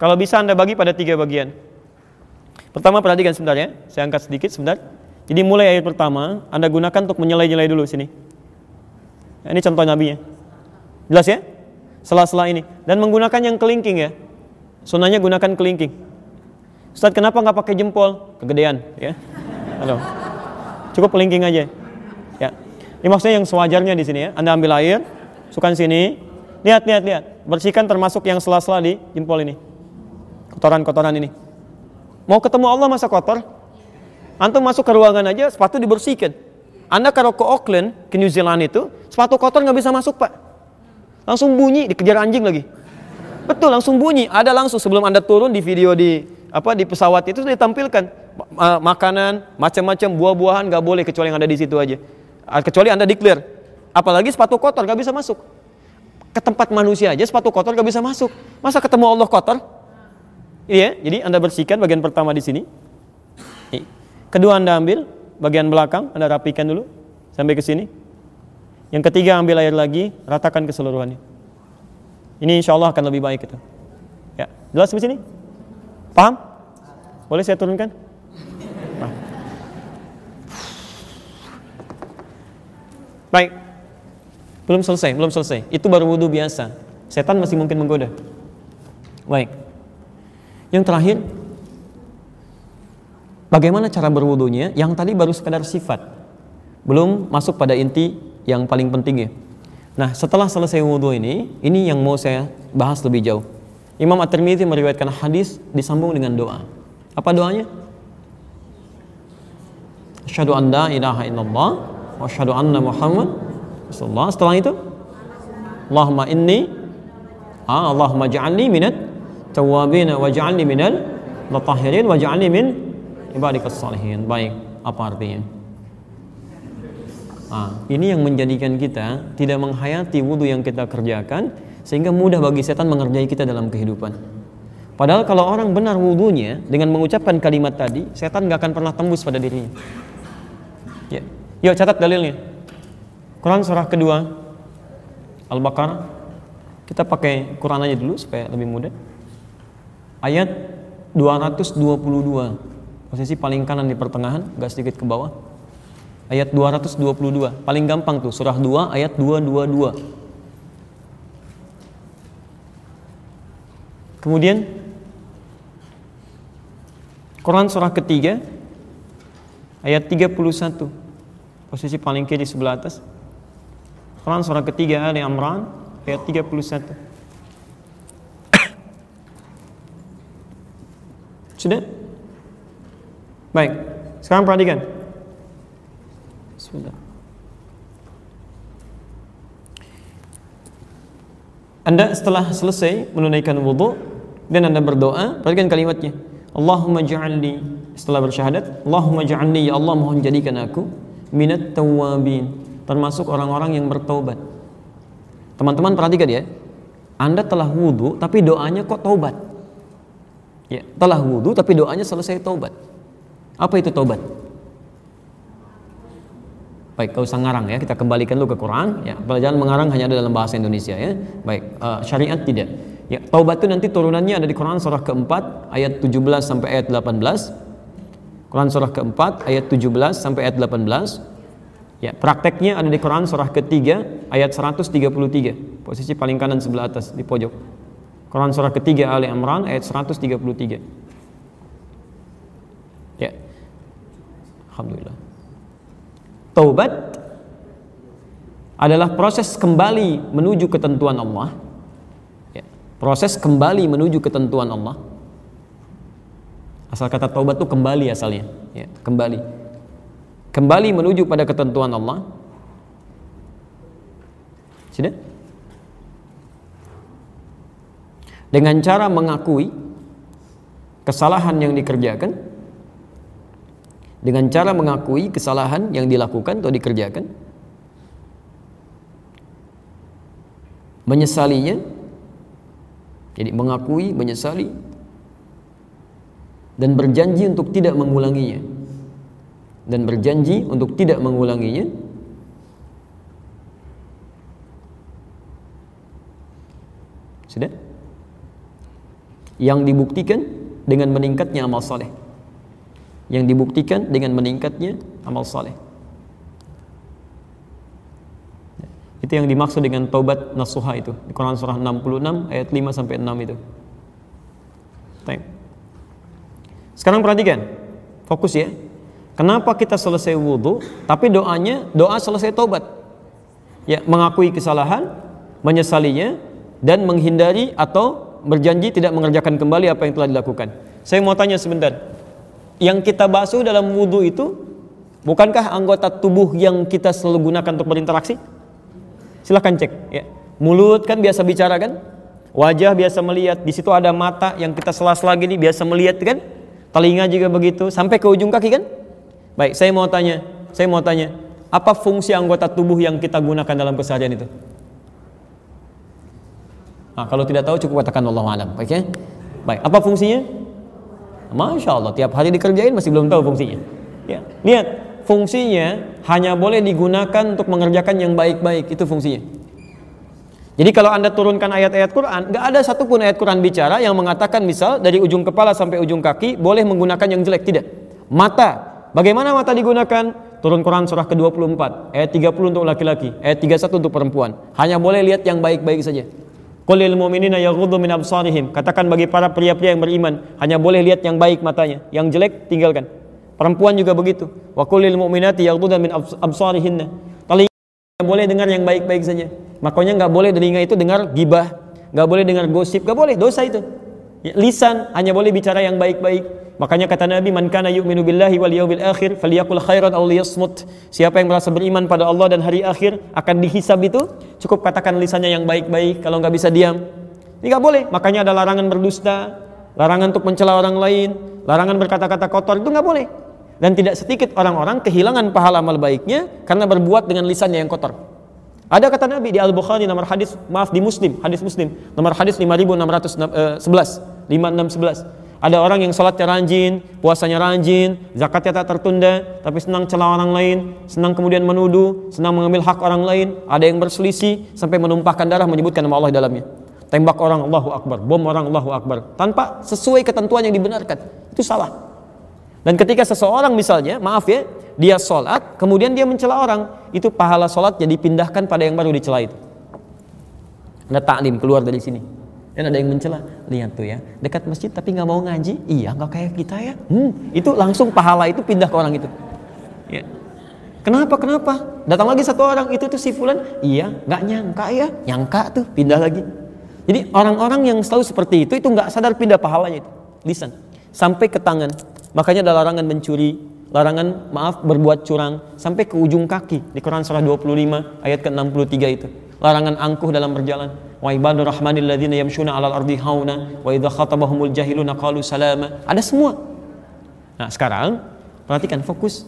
kalau bisa anda bagi pada tiga bagian. Pertama perhatikan sebentar ya, saya angkat sedikit sebentar. Jadi mulai ayat pertama, anda gunakan untuk menyelai-nyelai dulu sini. Ini contoh nabinya. Jelas ya? Sela-sela ini. Dan menggunakan yang kelingking ya. Sunahnya gunakan kelingking. Ustaz kenapa nggak pakai jempol? Kegedean, ya. Halo. Cukup pelingking aja. Ya. Ini maksudnya yang sewajarnya di sini ya. Anda ambil air, sukan sini. Lihat, lihat, lihat. Bersihkan termasuk yang sela-sela di jempol ini. Kotoran-kotoran ini. Mau ketemu Allah masa kotor? Antum masuk ke ruangan aja, sepatu dibersihkan. Anda kalau ke Auckland, ke New Zealand itu, sepatu kotor nggak bisa masuk pak. Langsung bunyi, dikejar anjing lagi. Betul, langsung bunyi. Ada langsung sebelum Anda turun di video di apa di pesawat itu ditampilkan. Makanan macam-macam buah-buahan nggak boleh kecuali yang ada di situ aja. Ah, kecuali anda declare. Apalagi sepatu kotor nggak bisa masuk. Ke tempat manusia aja sepatu kotor nggak bisa masuk. Masa ketemu Allah kotor? Iya jadi anda bersihkan bagian pertama di sini. Kedua anda ambil bagian belakang anda rapikan dulu sampai ke sini yang ketiga ambil air lagi ratakan keseluruhannya ini insya Allah akan lebih baik itu Jelas di sini? Paham? Boleh saya turunkan? Nah. Baik. Belum selesai, belum selesai. Itu baru wudhu biasa. Setan masih mungkin menggoda. Baik. Yang terakhir, bagaimana cara berwudunya? Yang tadi baru sekadar sifat. Belum masuk pada inti yang paling penting ya. Nah, setelah selesai wudhu ini, ini yang mau saya bahas lebih jauh. Imam At-Tirmidzi meriwayatkan hadis disambung dengan doa. Apa doanya? Asyhadu an la ilaha illallah wa asyhadu anna Muhammad Rasulullah. Setelah itu Allahumma inni ah, Allahumma ja'alni minat tawabin wa ja'alni minal mutahhirin wa ja'alni min ibadikas salihin. Baik, apa artinya? Ah, ini yang menjadikan kita tidak menghayati wudhu yang kita kerjakan sehingga mudah bagi setan mengerjai kita dalam kehidupan. Padahal kalau orang benar wudhunya dengan mengucapkan kalimat tadi, setan nggak akan pernah tembus pada dirinya. Ya. Yuk catat dalilnya. Quran surah kedua Al-Baqarah. Kita pakai Quran aja dulu supaya lebih mudah. Ayat 222. Posisi paling kanan di pertengahan, agak sedikit ke bawah. Ayat 222. Paling gampang tuh, surah 2 ayat 222. Kemudian Quran surah ketiga ayat 31. Posisi paling kiri sebelah atas. Quran surah ketiga Ali Imran ayat 31. Sudah? Baik. Sekarang perhatikan. Bismillah. Anda setelah selesai menunaikan wudhu dan Anda berdoa, perhatikan kalimatnya. Allahumma ja'alni setelah bersyahadat, Allahumma ja'alni ya Allah mohon jadikan aku minat tawabin termasuk orang-orang yang bertaubat. Teman-teman perhatikan ya. Anda telah wudhu tapi doanya kok taubat. Ya, telah wudhu tapi doanya selesai taubat. Apa itu taubat? Baik, kau usah ngarang ya. Kita kembalikan dulu ke Quran. Ya, pelajaran mengarang hanya ada dalam bahasa Indonesia ya. Baik, uh, syariat tidak. Ya, taubat itu nanti turunannya ada di Quran surah keempat ayat 17 sampai ayat 18. Quran surah keempat ayat 17 sampai ayat 18. Ya, prakteknya ada di Quran surah ketiga ayat 133. Posisi paling kanan sebelah atas di pojok. Quran surah ketiga Ali Imran ayat 133. Alhamdulillah. Taubat adalah proses kembali menuju ketentuan Allah. Proses kembali menuju ketentuan Allah. Asal kata taubat itu kembali asalnya. Ya, kembali. Kembali menuju pada ketentuan Allah. Sudah? Dengan cara mengakui kesalahan yang dikerjakan dengan cara mengakui kesalahan yang dilakukan atau dikerjakan menyesalinya jadi mengakui, menyesali dan berjanji untuk tidak mengulanginya. Dan berjanji untuk tidak mengulanginya. Sudah? Yang dibuktikan dengan meningkatnya amal saleh. Yang dibuktikan dengan meningkatnya amal saleh. Itu yang dimaksud dengan taubat nasuha itu. Di Quran surah 66 ayat 5 sampai 6 itu. Baik. Sekarang perhatikan. Fokus ya. Kenapa kita selesai wudhu, tapi doanya doa selesai taubat. Ya, mengakui kesalahan, menyesalinya, dan menghindari atau berjanji tidak mengerjakan kembali apa yang telah dilakukan. Saya mau tanya sebentar. Yang kita basuh dalam wudhu itu, bukankah anggota tubuh yang kita selalu gunakan untuk berinteraksi? Silahkan cek. Ya. Mulut kan biasa bicara kan? Wajah biasa melihat. Di situ ada mata yang kita sela-sela gini biasa melihat kan? Telinga juga begitu. Sampai ke ujung kaki kan? Baik, saya mau tanya. Saya mau tanya. Apa fungsi anggota tubuh yang kita gunakan dalam keseharian itu? Nah, kalau tidak tahu cukup katakan Allah alam. Oke? Okay? Baik, apa fungsinya? Masya Allah, tiap hari dikerjain masih belum tahu fungsinya. Ya, lihat fungsinya hanya boleh digunakan untuk mengerjakan yang baik-baik itu fungsinya Jadi kalau anda turunkan ayat-ayat Quran, nggak ada satupun ayat Quran bicara yang mengatakan misal dari ujung kepala sampai ujung kaki boleh menggunakan yang jelek tidak. Mata, bagaimana mata digunakan? Turun Quran surah ke-24, ayat 30 untuk laki-laki, ayat 31 untuk perempuan. Hanya boleh lihat yang baik-baik saja. Qulil mu'minina yaghuddu min absarihim. Katakan bagi para pria-pria yang beriman, hanya boleh lihat yang baik matanya, yang jelek tinggalkan. Perempuan juga begitu. Wa qulil mu'minati yaghuddna min absarihinna. Telinga boleh dengar yang baik-baik saja. Makanya nggak boleh telinga itu dengar gibah, nggak boleh dengar gosip, nggak boleh dosa itu. Lisan hanya boleh bicara yang baik-baik. Makanya kata Nabi, "Man kana yu'minu billahi wal yawmil akhir falyakul khairan aw liyasmut." Siapa yang merasa beriman pada Allah dan hari akhir akan dihisab itu, cukup katakan lisannya yang baik-baik, kalau nggak bisa diam. Ini nggak boleh. Makanya ada larangan berdusta, larangan untuk mencela orang lain, larangan berkata-kata kotor itu nggak boleh. Dan tidak sedikit orang-orang kehilangan pahala amal baiknya karena berbuat dengan lisannya yang kotor. Ada kata Nabi di Al-Bukhari nomor hadis, maaf di Muslim, hadis Muslim, nomor hadis 5611, 5611. Ada orang yang sholatnya rajin, puasanya rajin, zakatnya tak tertunda, tapi senang celah orang lain, senang kemudian menuduh, senang mengambil hak orang lain, ada yang berselisih sampai menumpahkan darah menyebutkan nama Allah dalamnya. Tembak orang Allahu Akbar, bom orang Allahu Akbar, tanpa sesuai ketentuan yang dibenarkan. Itu salah. Dan ketika seseorang misalnya, maaf ya, dia sholat, kemudian dia mencela orang, itu pahala sholatnya dipindahkan pada yang baru dicela itu. Ada taklim keluar dari sini. Dan ada yang mencela, lihat tuh ya, dekat masjid tapi nggak mau ngaji, iya nggak kayak kita ya. Hmm, itu langsung pahala itu pindah ke orang itu. Ya. Kenapa? Kenapa? Datang lagi satu orang itu tuh si fulan, iya nggak nyangka ya, nyangka tuh pindah lagi. Jadi orang-orang yang selalu seperti itu itu nggak sadar pindah pahalanya itu, lisan sampai ke tangan Makanya ada larangan mencuri, larangan maaf berbuat curang sampai ke ujung kaki di Quran surah 25 ayat ke-63 itu. Larangan angkuh dalam berjalan. Wa ibadur rahmanil ladzina yamshuna 'alal ardi hauna wa idza khatabahumul jahiluna qalu salama. Ada semua. Nah, sekarang perhatikan fokus.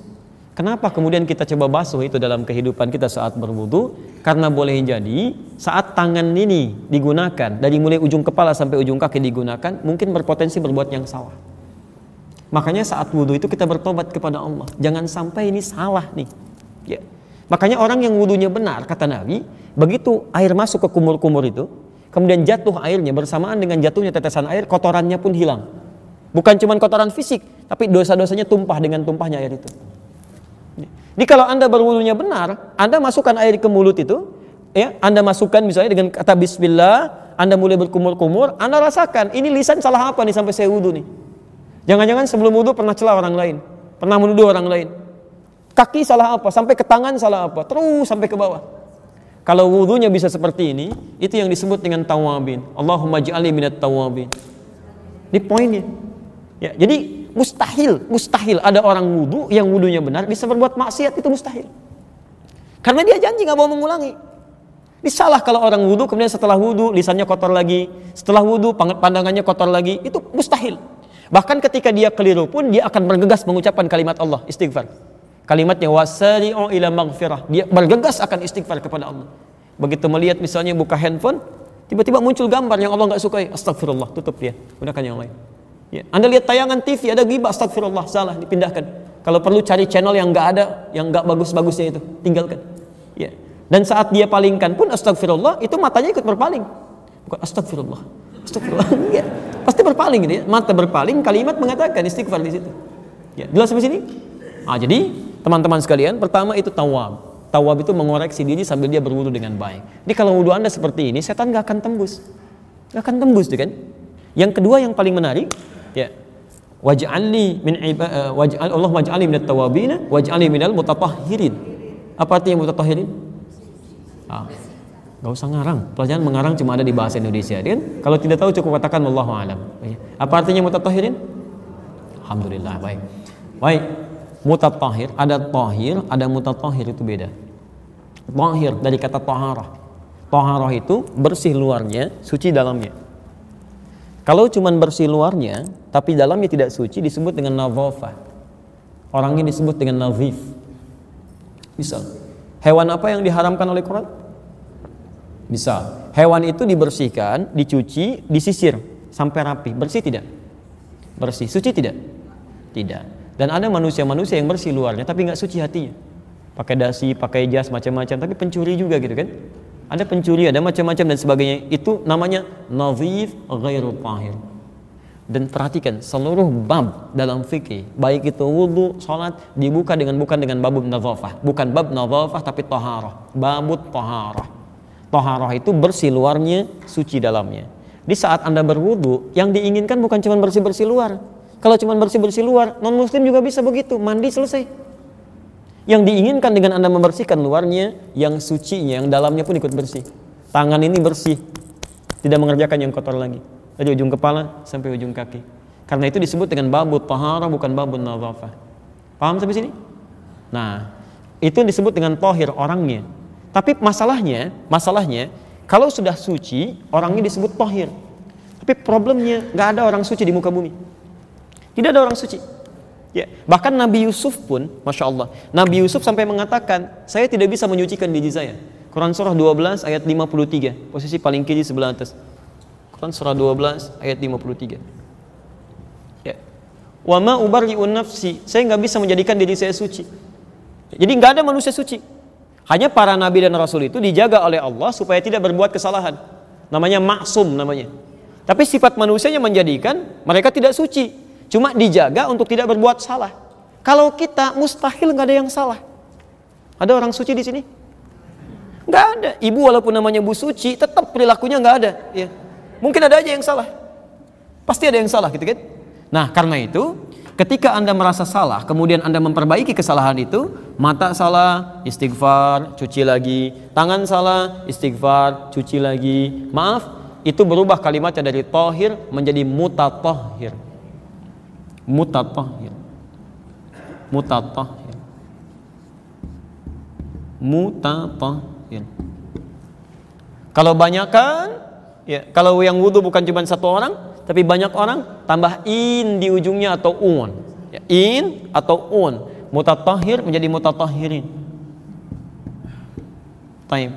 Kenapa kemudian kita coba basuh itu dalam kehidupan kita saat berwudu? Karena boleh jadi saat tangan ini digunakan dari mulai ujung kepala sampai ujung kaki digunakan mungkin berpotensi berbuat yang salah. Makanya saat wudhu itu kita bertobat kepada Allah. Jangan sampai ini salah nih. Ya. Makanya orang yang wudhunya benar, kata Nabi, begitu air masuk ke kumur-kumur itu, kemudian jatuh airnya bersamaan dengan jatuhnya tetesan air, kotorannya pun hilang. Bukan cuma kotoran fisik, tapi dosa-dosanya tumpah dengan tumpahnya air itu. Jadi kalau Anda berwudhunya benar, Anda masukkan air ke mulut itu, ya, Anda masukkan misalnya dengan kata bismillah, Anda mulai berkumur-kumur, Anda rasakan, ini lisan salah apa nih sampai saya wudhu nih. Jangan-jangan sebelum wudhu pernah celah orang lain, pernah menuduh orang lain. Kaki salah apa? Sampai ke tangan salah apa? Terus sampai ke bawah. Kalau wudhunya bisa seperti ini, itu yang disebut dengan tawabin. Allahumma ja'ali minat tawabin. Ini poinnya. Ya, jadi mustahil, mustahil ada orang wudhu yang wudhunya benar bisa berbuat maksiat itu mustahil. Karena dia janji nggak mau mengulangi. Ini salah kalau orang wudhu kemudian setelah wudhu lisannya kotor lagi, setelah wudhu pandangannya kotor lagi, itu mustahil. Bahkan ketika dia keliru pun dia akan bergegas mengucapkan kalimat Allah istighfar. Kalimatnya wasari'u ila maghfirah. Dia bergegas akan istighfar kepada Allah. Begitu melihat misalnya buka handphone, tiba-tiba muncul gambar yang Allah nggak sukai, astagfirullah, tutup dia, gunakan yang lain. Ya. Anda lihat tayangan TV ada ghibah, astagfirullah, salah, dipindahkan. Kalau perlu cari channel yang nggak ada, yang nggak bagus-bagusnya itu, tinggalkan. Ya. Dan saat dia palingkan pun astagfirullah, itu matanya ikut berpaling. Bukan astagfirullah. Astagfirullah. ya. Pasti berpaling gitu ya. Mata berpaling, kalimat mengatakan istighfar di situ. Ya, jelas sampai sini? Ah, jadi teman-teman sekalian, pertama itu tawab. Tawab itu mengoreksi diri sambil dia berwudu dengan baik. Jadi kalau wudu Anda seperti ini, setan nggak akan tembus. Nggak akan tembus, kan? Yang kedua yang paling menarik, ya. Waj'alni min uh, waj'al Allah waj'alni minat tawabina waj'alni minal mutatahhirin. Apa artinya mutatahhirin? Ah, Gak usah ngarang. Pelajaran mengarang cuma ada di bahasa Indonesia, kan? Kalau tidak tahu cukup katakan wallahu alam. Apa artinya mutatahhirin? Alhamdulillah, baik. Baik. Mutatahhir, ada tahir, ada mutatahhir itu beda. Tahir dari kata taharah. Taharah itu bersih luarnya, suci dalamnya. Kalau cuma bersih luarnya, tapi dalamnya tidak suci disebut dengan nadhafah. Orangnya disebut dengan nazif. Misal, hewan apa yang diharamkan oleh Quran? Misal, hewan itu dibersihkan, dicuci, disisir sampai rapi. Bersih tidak? Bersih. Suci tidak? Tidak. Dan ada manusia-manusia yang bersih luarnya tapi nggak suci hatinya. Pakai dasi, pakai jas macam-macam, tapi pencuri juga gitu kan? ada pencuri, ada macam-macam dan sebagainya. Itu namanya nazif ghairu tahir. Dan perhatikan seluruh bab dalam fikih, baik itu wudhu, sholat, dibuka dengan bukan dengan babub nazafah, bukan bab nazafah tapi toharah, babut toharah. Toharah itu bersih luarnya, suci dalamnya. Di saat anda berwudhu, yang diinginkan bukan cuma bersih bersih luar. Kalau cuma bersih bersih luar, non muslim juga bisa begitu, mandi selesai. Yang diinginkan dengan anda membersihkan luarnya, yang sucinya, yang dalamnya pun ikut bersih. Tangan ini bersih, tidak mengerjakan yang kotor lagi dari ujung kepala sampai ujung kaki. Karena itu disebut dengan babut tahara bukan babut nazafah. Paham sampai sini? Nah, itu disebut dengan tohir orangnya. Tapi masalahnya, masalahnya kalau sudah suci orangnya disebut tohir. Tapi problemnya nggak ada orang suci di muka bumi. Tidak ada orang suci. Ya, bahkan Nabi Yusuf pun, masya Allah, Nabi Yusuf sampai mengatakan, saya tidak bisa menyucikan diri saya. Quran surah 12 ayat 53, posisi paling kiri sebelah atas. Quran surah 12 ayat 53. Ya. Wa ma ubarri'un. Saya nggak bisa menjadikan diri saya suci. Jadi nggak ada manusia suci. Hanya para nabi dan rasul itu dijaga oleh Allah supaya tidak berbuat kesalahan. Namanya maksum namanya. Tapi sifat manusianya menjadikan mereka tidak suci. Cuma dijaga untuk tidak berbuat salah. Kalau kita mustahil nggak ada yang salah. Ada orang suci di sini? Nggak ada. Ibu walaupun namanya Bu Suci, tetap perilakunya nggak ada. Ya. Mungkin ada aja yang salah. Pasti ada yang salah gitu kan? Nah, karena itu ketika Anda merasa salah, kemudian Anda memperbaiki kesalahan itu, mata salah, istighfar, cuci lagi, tangan salah, istighfar, cuci lagi. Maaf, itu berubah kalimatnya dari tohir menjadi mutatahhir. Mutatahhir. Mutatahhir. Mutatahhir. Kalau banyakkan Ya, kalau yang wudhu bukan cuma satu orang, tapi banyak orang, tambah in di ujungnya atau un. Ya, in atau un. Mutatahhir menjadi mutatahhirin. Taib.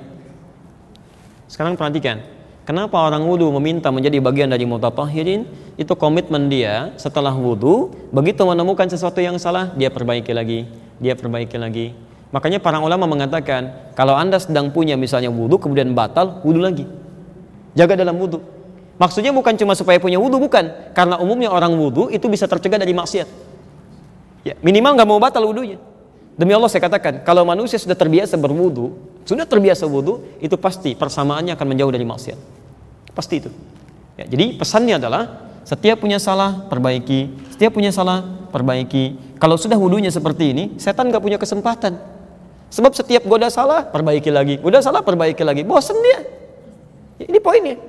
Sekarang perhatikan, kenapa orang wudhu meminta menjadi bagian dari mutatahhirin? Itu komitmen dia setelah wudhu, begitu menemukan sesuatu yang salah, dia perbaiki lagi, dia perbaiki lagi. Makanya para ulama mengatakan, kalau anda sedang punya misalnya wudhu, kemudian batal, wudhu lagi jaga dalam wudhu. Maksudnya bukan cuma supaya punya wudhu, bukan. Karena umumnya orang wudhu itu bisa tercegah dari maksiat. Ya, minimal nggak mau batal wudhunya. Demi Allah saya katakan, kalau manusia sudah terbiasa berwudhu, sudah terbiasa wudhu, itu pasti persamaannya akan menjauh dari maksiat. Pasti itu. Ya, jadi pesannya adalah setiap punya salah perbaiki, setiap punya salah perbaiki. Kalau sudah wudhunya seperti ini, setan nggak punya kesempatan. Sebab setiap goda salah, perbaiki lagi. Goda salah, perbaiki lagi. Bosan dia. Ini poinnya.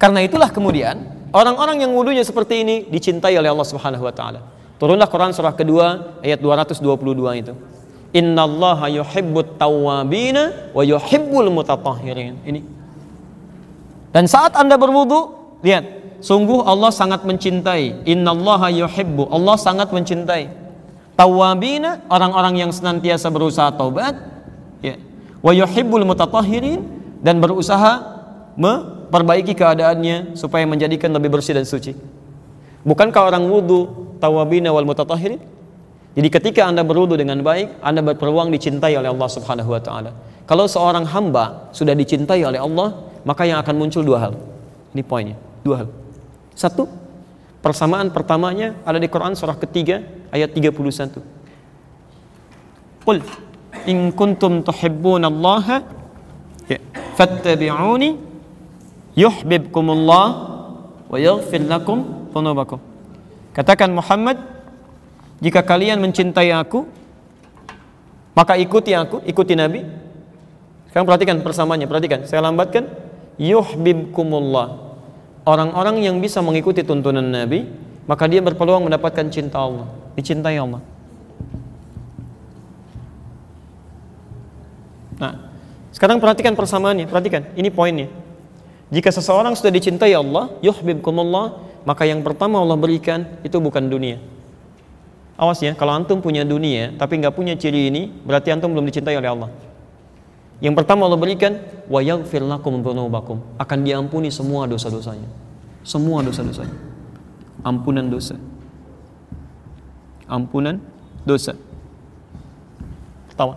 Karena itulah kemudian orang-orang yang wudhunya seperti ini dicintai oleh Allah Subhanahu wa taala. Turunlah Quran surah kedua ayat 222 itu. Innallaha yuhibbut tawwabina wa yuhibbul mutatahhirin. Ini. Dan saat Anda berwudu, lihat, sungguh Allah sangat mencintai. Innallaha yuhibbu. Allah sangat mencintai. Tawwabina orang-orang yang senantiasa berusaha taubat, ya. Wa yuhibbul mutatahhirin dan berusaha memperbaiki keadaannya supaya menjadikan lebih bersih dan suci. Bukankah orang wudhu tawabina wal mutatahirin? Jadi ketika Anda berwudhu dengan baik, Anda berpeluang dicintai oleh Allah Subhanahu wa taala. Kalau seorang hamba sudah dicintai oleh Allah, maka yang akan muncul dua hal. Ini poinnya, dua hal. Satu, persamaan pertamanya ada di Quran surah ketiga ayat 31. Qul in kuntum tuhibbunallaha ya fattabi'uni yuhibbukumullah wa yaghfir lakum dhunubakum. Katakan Muhammad, jika kalian mencintai aku, maka ikuti aku, ikuti Nabi. Sekarang perhatikan persamaannya, perhatikan. Saya lambatkan. Yuhibbukumullah. Orang-orang yang bisa mengikuti tuntunan Nabi, maka dia berpeluang mendapatkan cinta Allah, dicintai Allah. Nah, sekarang perhatikan persamaannya, perhatikan, ini poinnya. Jika seseorang sudah dicintai Allah, yuhibbukumullah, maka yang pertama Allah berikan itu bukan dunia. Awas ya, kalau antum punya dunia tapi nggak punya ciri ini, berarti antum belum dicintai oleh Allah. Yang pertama Allah berikan wa yaghfir lakum akan diampuni semua dosa-dosanya. Semua dosa-dosanya. Ampunan dosa. Ampunan dosa. Pertama.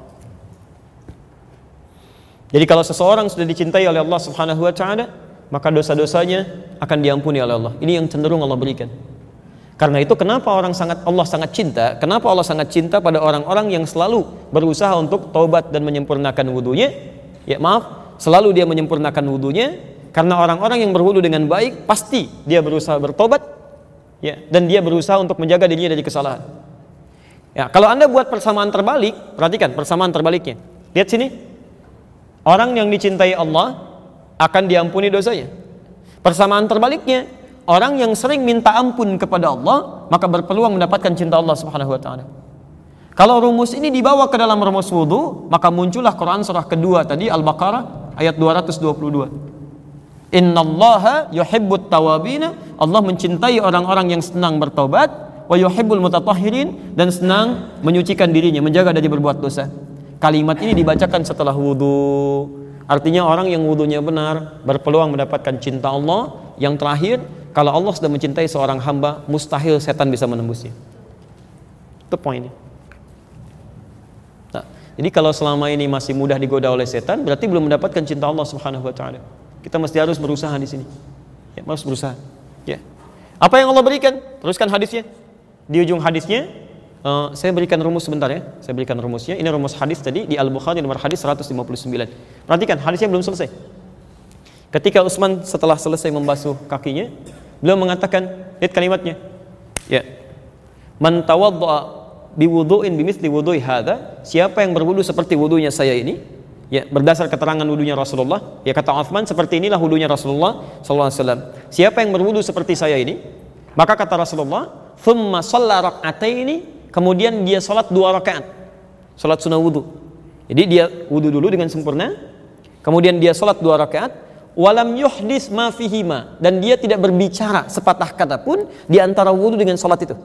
Jadi kalau seseorang sudah dicintai oleh Allah Subhanahu wa taala, maka dosa-dosanya akan diampuni oleh Allah. Ini yang cenderung Allah berikan. Karena itu kenapa orang sangat Allah sangat cinta? Kenapa Allah sangat cinta pada orang-orang yang selalu berusaha untuk taubat dan menyempurnakan wudhunya? Ya maaf, selalu dia menyempurnakan wudhunya karena orang-orang yang berwudu dengan baik pasti dia berusaha bertobat ya dan dia berusaha untuk menjaga dirinya dari kesalahan. Ya, kalau Anda buat persamaan terbalik, perhatikan persamaan terbaliknya. Lihat sini. Orang yang dicintai Allah akan diampuni dosanya. Persamaan terbaliknya, orang yang sering minta ampun kepada Allah, maka berpeluang mendapatkan cinta Allah Subhanahu wa taala. Kalau rumus ini dibawa ke dalam rumus wudhu, maka muncullah Quran surah kedua tadi Al-Baqarah ayat 222. Innallaha yuhibbut tawabina, Allah mencintai orang-orang yang senang bertobat, wa yuhibbul mutatahhirin dan senang menyucikan dirinya, menjaga dari berbuat dosa. Kalimat ini dibacakan setelah wudhu. Artinya orang yang wudhunya benar berpeluang mendapatkan cinta Allah. Yang terakhir, kalau Allah sudah mencintai seorang hamba, mustahil setan bisa menembusnya. Itu poinnya. Nah, jadi kalau selama ini masih mudah digoda oleh setan, berarti belum mendapatkan cinta Allah Subhanahu wa taala. Kita mesti harus berusaha di sini. Ya, harus berusaha. Ya. Apa yang Allah berikan? Teruskan hadisnya. Di ujung hadisnya Uh, saya berikan rumus sebentar ya. Saya berikan rumusnya. Ini rumus hadis tadi di Al-Bukhari nomor hadis 159. Perhatikan, hadisnya belum selesai. Ketika Utsman setelah selesai membasuh kakinya, beliau mengatakan, lihat kalimatnya. Ya. Man tawaddaa biwudu'in bimithli wudu'i hadza, siapa yang berwudu seperti wudunya saya ini? Ya, berdasar keterangan wudunya Rasulullah, ya kata Utsman seperti inilah wudunya Rasulullah sallallahu alaihi wasallam. Siapa yang berwudu seperti saya ini? Maka kata Rasulullah, "Tsumma shalla rak'ataini kemudian dia sholat dua rakaat sholat sunnah wudhu jadi dia wudhu dulu dengan sempurna kemudian dia sholat dua rakaat walam yuhdis ma fihima dan dia tidak berbicara sepatah kata pun di antara wudhu dengan sholat itu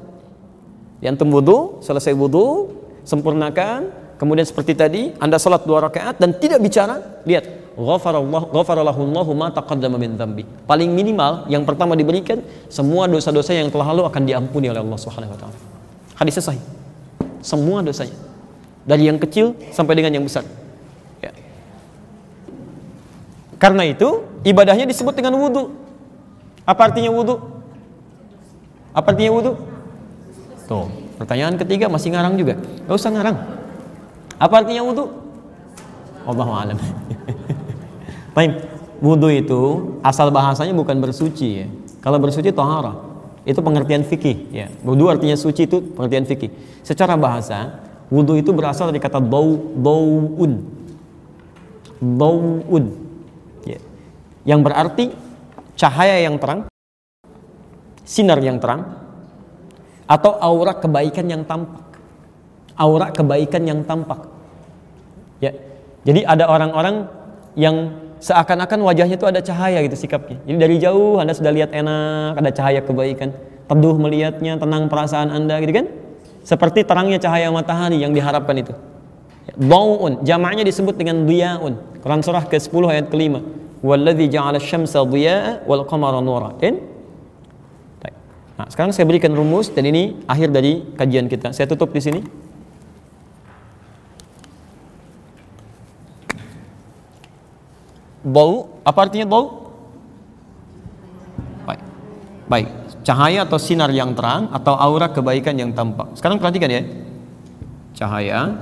di antum wudhu selesai wudhu sempurnakan kemudian seperti tadi anda sholat dua rakaat dan tidak bicara lihat ghafarallahu ma taqaddama min dhanbi paling minimal yang pertama diberikan semua dosa-dosa yang telah lalu akan diampuni oleh Allah Subhanahu wa taala Hadisnya sahih. Semua dosanya. Dari yang kecil sampai dengan yang besar. Karena itu ibadahnya disebut dengan wudhu. Apa artinya wudhu? Apa artinya wudhu? Tuh, pertanyaan ketiga masih ngarang juga. Gak usah ngarang. Apa artinya wudhu? Allah alam. Baik, wudhu itu asal bahasanya bukan bersuci ya. Kalau bersuci tohara. Itu pengertian fikih ya. Wudu artinya suci itu pengertian fikih. Secara bahasa, wudu itu berasal dari kata bau bauun. Bauun. Ya. Yang berarti cahaya yang terang, sinar yang terang atau aura kebaikan yang tampak. Aura kebaikan yang tampak. Ya. Jadi ada orang-orang yang seakan-akan wajahnya itu ada cahaya gitu sikapnya. Jadi dari jauh Anda sudah lihat enak, ada cahaya kebaikan, teduh melihatnya, tenang perasaan Anda gitu kan? Seperti terangnya cahaya matahari yang diharapkan itu. Bau'un, jamaknya disebut dengan diyaun. Quran surah ke-10 ayat ke-5. Walladzi ja'ala syamsa diya'a wal qamara nura. Nah, sekarang saya berikan rumus dan ini akhir dari kajian kita. Saya tutup di sini. Bau, apa artinya bau? Baik. Baik, cahaya atau sinar yang terang atau aura kebaikan yang tampak. Sekarang perhatikan ya. Cahaya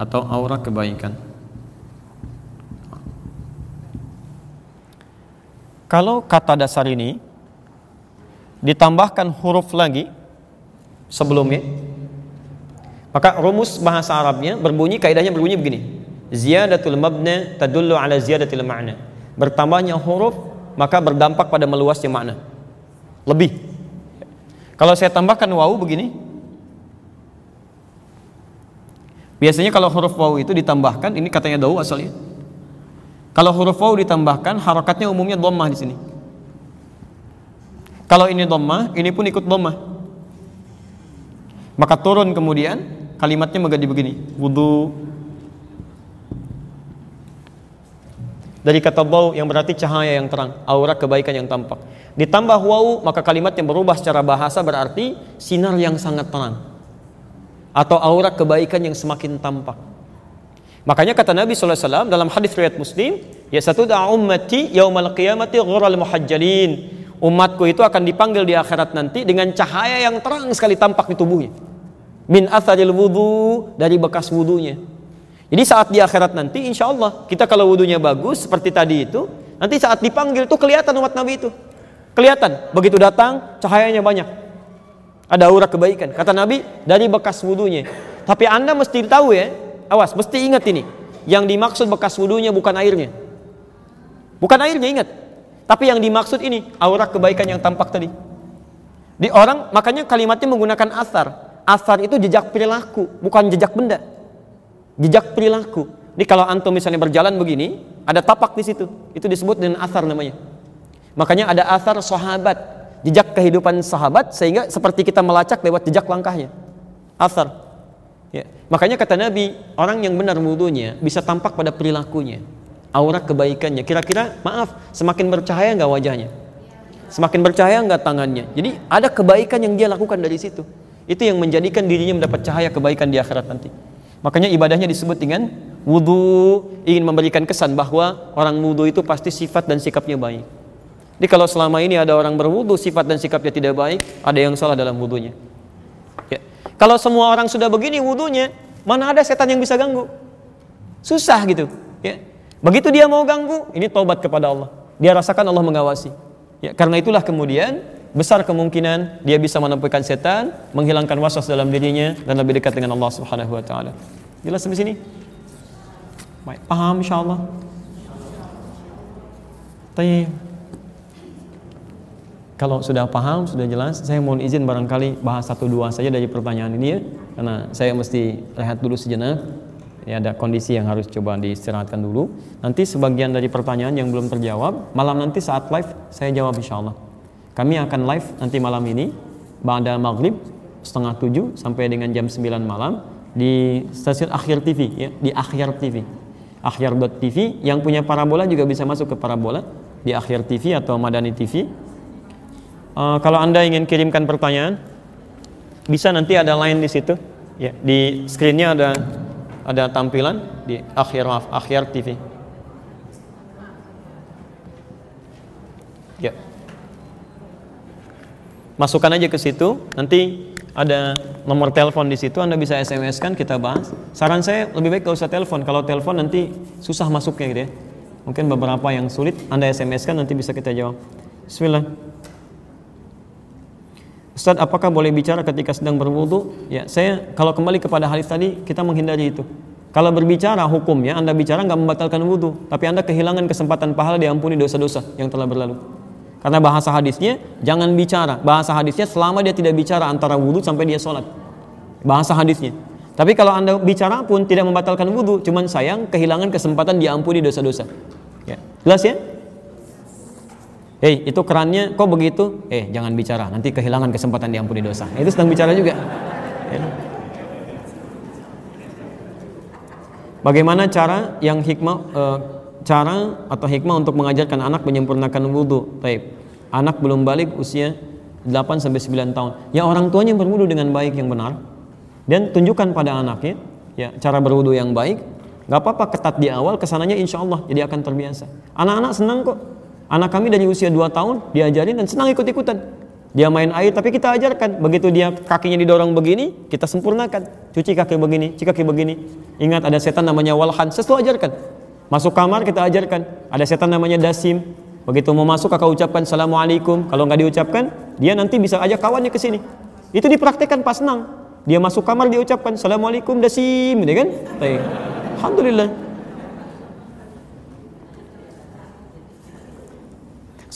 atau aura kebaikan. Kalau kata dasar ini ditambahkan huruf lagi sebelumnya, maka rumus bahasa Arabnya berbunyi kaidahnya berbunyi begini ziyadatul mabna tadullu ala ziyadatil ma'na. Bertambahnya huruf maka berdampak pada meluasnya makna. Lebih. Kalau saya tambahkan wawu begini, biasanya kalau huruf wawu itu ditambahkan, ini katanya dawu asalnya. Kalau huruf wawu ditambahkan, harokatnya umumnya dhammah di sini. Kalau ini dhammah, ini pun ikut dhammah. Maka turun kemudian kalimatnya menjadi begini, wudu dari kata bau yang berarti cahaya yang terang, aura kebaikan yang tampak. Ditambah wau maka kalimat yang berubah secara bahasa berarti sinar yang sangat terang atau aura kebaikan yang semakin tampak. Makanya kata Nabi SAW dalam hadis riwayat Muslim, ya satu da ummati yaumal qiyamati ghural muhajjalin. Umatku itu akan dipanggil di akhirat nanti dengan cahaya yang terang sekali tampak di tubuhnya. Min atharil wudu dari bekas wudunya. Jadi saat di akhirat nanti insya Allah kita kalau wudunya bagus seperti tadi itu, nanti saat dipanggil tuh kelihatan umat Nabi itu. Kelihatan, begitu datang cahayanya banyak. Ada aura kebaikan. Kata Nabi dari bekas wudunya. Tapi Anda mesti tahu ya, Awas, mesti ingat ini. Yang dimaksud bekas wudhunya bukan airnya. Bukan airnya, ingat. Tapi yang dimaksud ini, aura kebaikan yang tampak tadi. Di orang, makanya kalimatnya menggunakan asar. Asar itu jejak perilaku, bukan jejak benda. Jejak perilaku. Jadi kalau antum misalnya berjalan begini, ada tapak di situ. Itu disebut dengan asar namanya. Makanya ada asar sahabat, jejak kehidupan sahabat sehingga seperti kita melacak lewat jejak langkahnya. Asar. Ya. Makanya kata Nabi, orang yang benar wudhunya bisa tampak pada perilakunya, aura kebaikannya. Kira-kira, maaf, semakin bercahaya nggak wajahnya? Semakin bercahaya nggak tangannya? Jadi ada kebaikan yang dia lakukan dari situ. Itu yang menjadikan dirinya mendapat cahaya kebaikan di akhirat nanti. Makanya ibadahnya disebut dengan wudhu, ingin memberikan kesan bahwa orang wudhu itu pasti sifat dan sikapnya baik. Jadi kalau selama ini ada orang berwudhu, sifat dan sikapnya tidak baik, ada yang salah dalam wudhunya. Kalau semua orang sudah begini wudhunya, mana ada setan yang bisa ganggu? Susah gitu. Ya. Begitu dia mau ganggu, ini tobat kepada Allah. Dia rasakan Allah mengawasi. Ya, karena itulah kemudian besar kemungkinan dia bisa menemukan setan, menghilangkan waswas dalam dirinya dan lebih dekat dengan Allah Subhanahu wa taala. Jelas sampai sini? Baik, paham insyaallah. Baik. Kalau sudah paham, sudah jelas, saya mohon izin barangkali bahas satu dua saja dari pertanyaan ini ya, karena saya mesti rehat dulu sejenak. Ya ada kondisi yang harus coba diistirahatkan dulu. Nanti sebagian dari pertanyaan yang belum terjawab, malam nanti saat live saya jawab insya Allah. Kami akan live nanti malam ini, pada maghrib setengah tujuh sampai dengan jam 9 malam di stasiun Akhir TV ya, di Akhir TV. Akhir.tv yang punya parabola juga bisa masuk ke parabola di Akhir TV atau Madani TV Uh, kalau Anda ingin kirimkan pertanyaan, bisa nanti ada line di situ. Ya, di screennya ada ada tampilan di akhir akhir TV. Ya. Masukkan aja ke situ, nanti ada nomor telepon di situ, Anda bisa SMS kan kita bahas. Saran saya lebih baik gak usah telepon, kalau telepon nanti susah masuknya gitu ya. Mungkin beberapa yang sulit Anda SMS kan nanti bisa kita jawab. Bismillah. Ustadz, apakah boleh bicara ketika sedang berwudu? Ya, saya kalau kembali kepada hadis tadi kita menghindari itu. Kalau berbicara hukumnya Anda bicara nggak membatalkan wudhu, tapi Anda kehilangan kesempatan pahala diampuni dosa-dosa yang telah berlalu. Karena bahasa hadisnya jangan bicara. Bahasa hadisnya selama dia tidak bicara antara wudhu sampai dia sholat. Bahasa hadisnya. Tapi kalau Anda bicara pun tidak membatalkan wudhu, cuman sayang kehilangan kesempatan diampuni dosa-dosa. Ya. Jelas ya? Hei, itu kerannya kok begitu? Eh, jangan bicara, nanti kehilangan kesempatan diampuni dosa. Itu sedang bicara juga. Ya. Bagaimana cara yang hikmah cara atau hikmah untuk mengajarkan anak menyempurnakan wudhu? Taib. Anak belum balik usia 8 sampai 9 tahun. Ya orang tuanya berwudhu dengan baik yang benar dan tunjukkan pada anaknya ya cara berwudhu yang baik. Gak apa-apa ketat di awal ke sananya insya Allah jadi akan terbiasa. Anak-anak senang kok Anak kami dari usia 2 tahun diajarin dan senang ikut-ikutan. Dia main air tapi kita ajarkan. Begitu dia kakinya didorong begini, kita sempurnakan. Cuci kaki begini, cuci kaki begini. Ingat ada setan namanya walhan, sesuatu ajarkan. Masuk kamar kita ajarkan. Ada setan namanya dasim. Begitu mau masuk kakak ucapkan assalamualaikum. Kalau nggak diucapkan, dia nanti bisa ajak kawannya ke sini. Itu dipraktekkan pas senang. Dia masuk kamar dia ucapkan assalamualaikum dasim, ya kan? Alhamdulillah.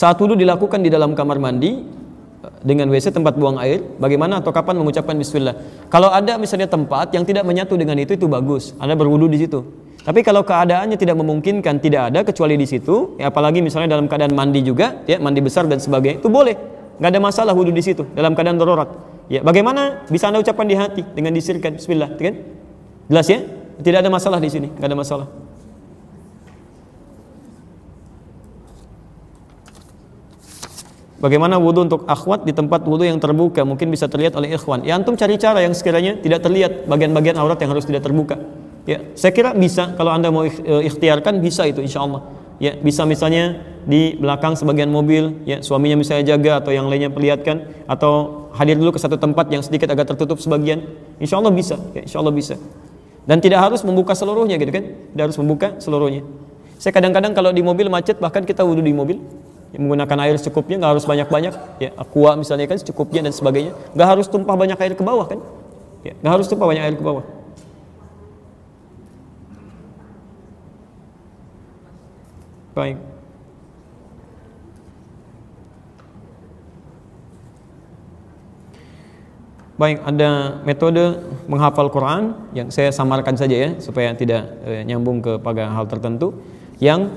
Saat wudhu dilakukan di dalam kamar mandi eh, dengan WC tempat buang air, bagaimana atau kapan mengucapkan bismillah. Kalau ada misalnya tempat yang tidak menyatu dengan itu itu bagus, Anda berwudhu di situ. Tapi kalau keadaannya tidak memungkinkan, tidak ada kecuali di situ, ya apalagi misalnya dalam keadaan mandi juga, ya mandi besar dan sebagainya, itu boleh, nggak ada masalah wudhu di situ dalam keadaan darurat. Ya, bagaimana bisa anda ucapkan di hati dengan disirkan Bismillah, kan? Jelas ya? Tidak ada masalah di sini, nggak ada masalah. Bagaimana wudhu untuk akhwat di tempat wudhu yang terbuka mungkin bisa terlihat oleh ikhwan. Ya antum cari cara yang sekiranya tidak terlihat bagian-bagian aurat yang harus tidak terbuka. Ya, saya kira bisa kalau Anda mau eh, ikhtiarkan bisa itu insya Allah. Ya, bisa misalnya di belakang sebagian mobil, ya suaminya misalnya jaga atau yang lainnya perlihatkan atau hadir dulu ke satu tempat yang sedikit agak tertutup sebagian. Insya Allah bisa, ya, insya Allah bisa. Dan tidak harus membuka seluruhnya gitu kan? Tidak harus membuka seluruhnya. Saya kadang-kadang kalau di mobil macet bahkan kita wudhu di mobil, menggunakan air secukupnya nggak harus banyak-banyak. Ya aqua misalnya kan secukupnya dan sebagainya. Nggak harus tumpah banyak air ke bawah kan? Ya, nggak harus tumpah banyak air ke bawah. Baik. Baik, ada metode menghafal Quran yang saya samarkan saja ya supaya tidak e, nyambung kepada hal tertentu. Yang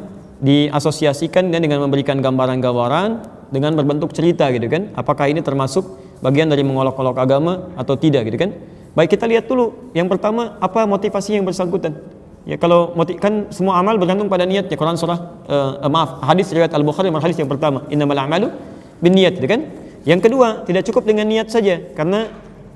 diasosiasikan dengan memberikan gambaran-gambaran dengan berbentuk cerita gitu kan. Apakah ini termasuk bagian dari mengolok-olok agama atau tidak gitu kan. Baik kita lihat dulu. Yang pertama apa motivasi yang bersangkutan? Ya kalau motif, kan semua amal bergantung pada niatnya Quran surah uh, maaf hadis riwayat Al Bukhari hadis yang pertama. Innamal a'malu niat gitu kan. Yang kedua tidak cukup dengan niat saja karena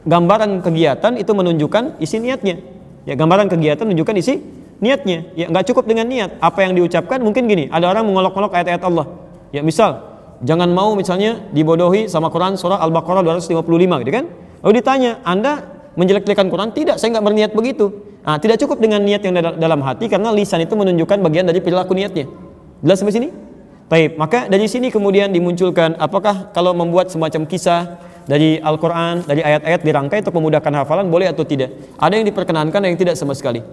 gambaran kegiatan itu menunjukkan isi niatnya. Ya gambaran kegiatan menunjukkan isi niatnya ya nggak cukup dengan niat. Apa yang diucapkan? Mungkin gini ada orang mengolok-olok ayat-ayat Allah. Ya misal jangan mau misalnya dibodohi sama Quran surah Al-Baqarah 255 gitu kan? Lalu ditanya anda menjelek-jelekan Quran? Tidak saya nggak berniat begitu. Nah, tidak cukup dengan niat yang dalam hati karena lisan itu menunjukkan bagian dari perilaku niatnya. Jelas sampai sini? Baik, maka dari sini kemudian dimunculkan apakah kalau membuat semacam kisah dari Al-Quran, dari ayat-ayat dirangkai untuk memudahkan hafalan boleh atau tidak? Ada yang diperkenankan, ada yang tidak sama sekali.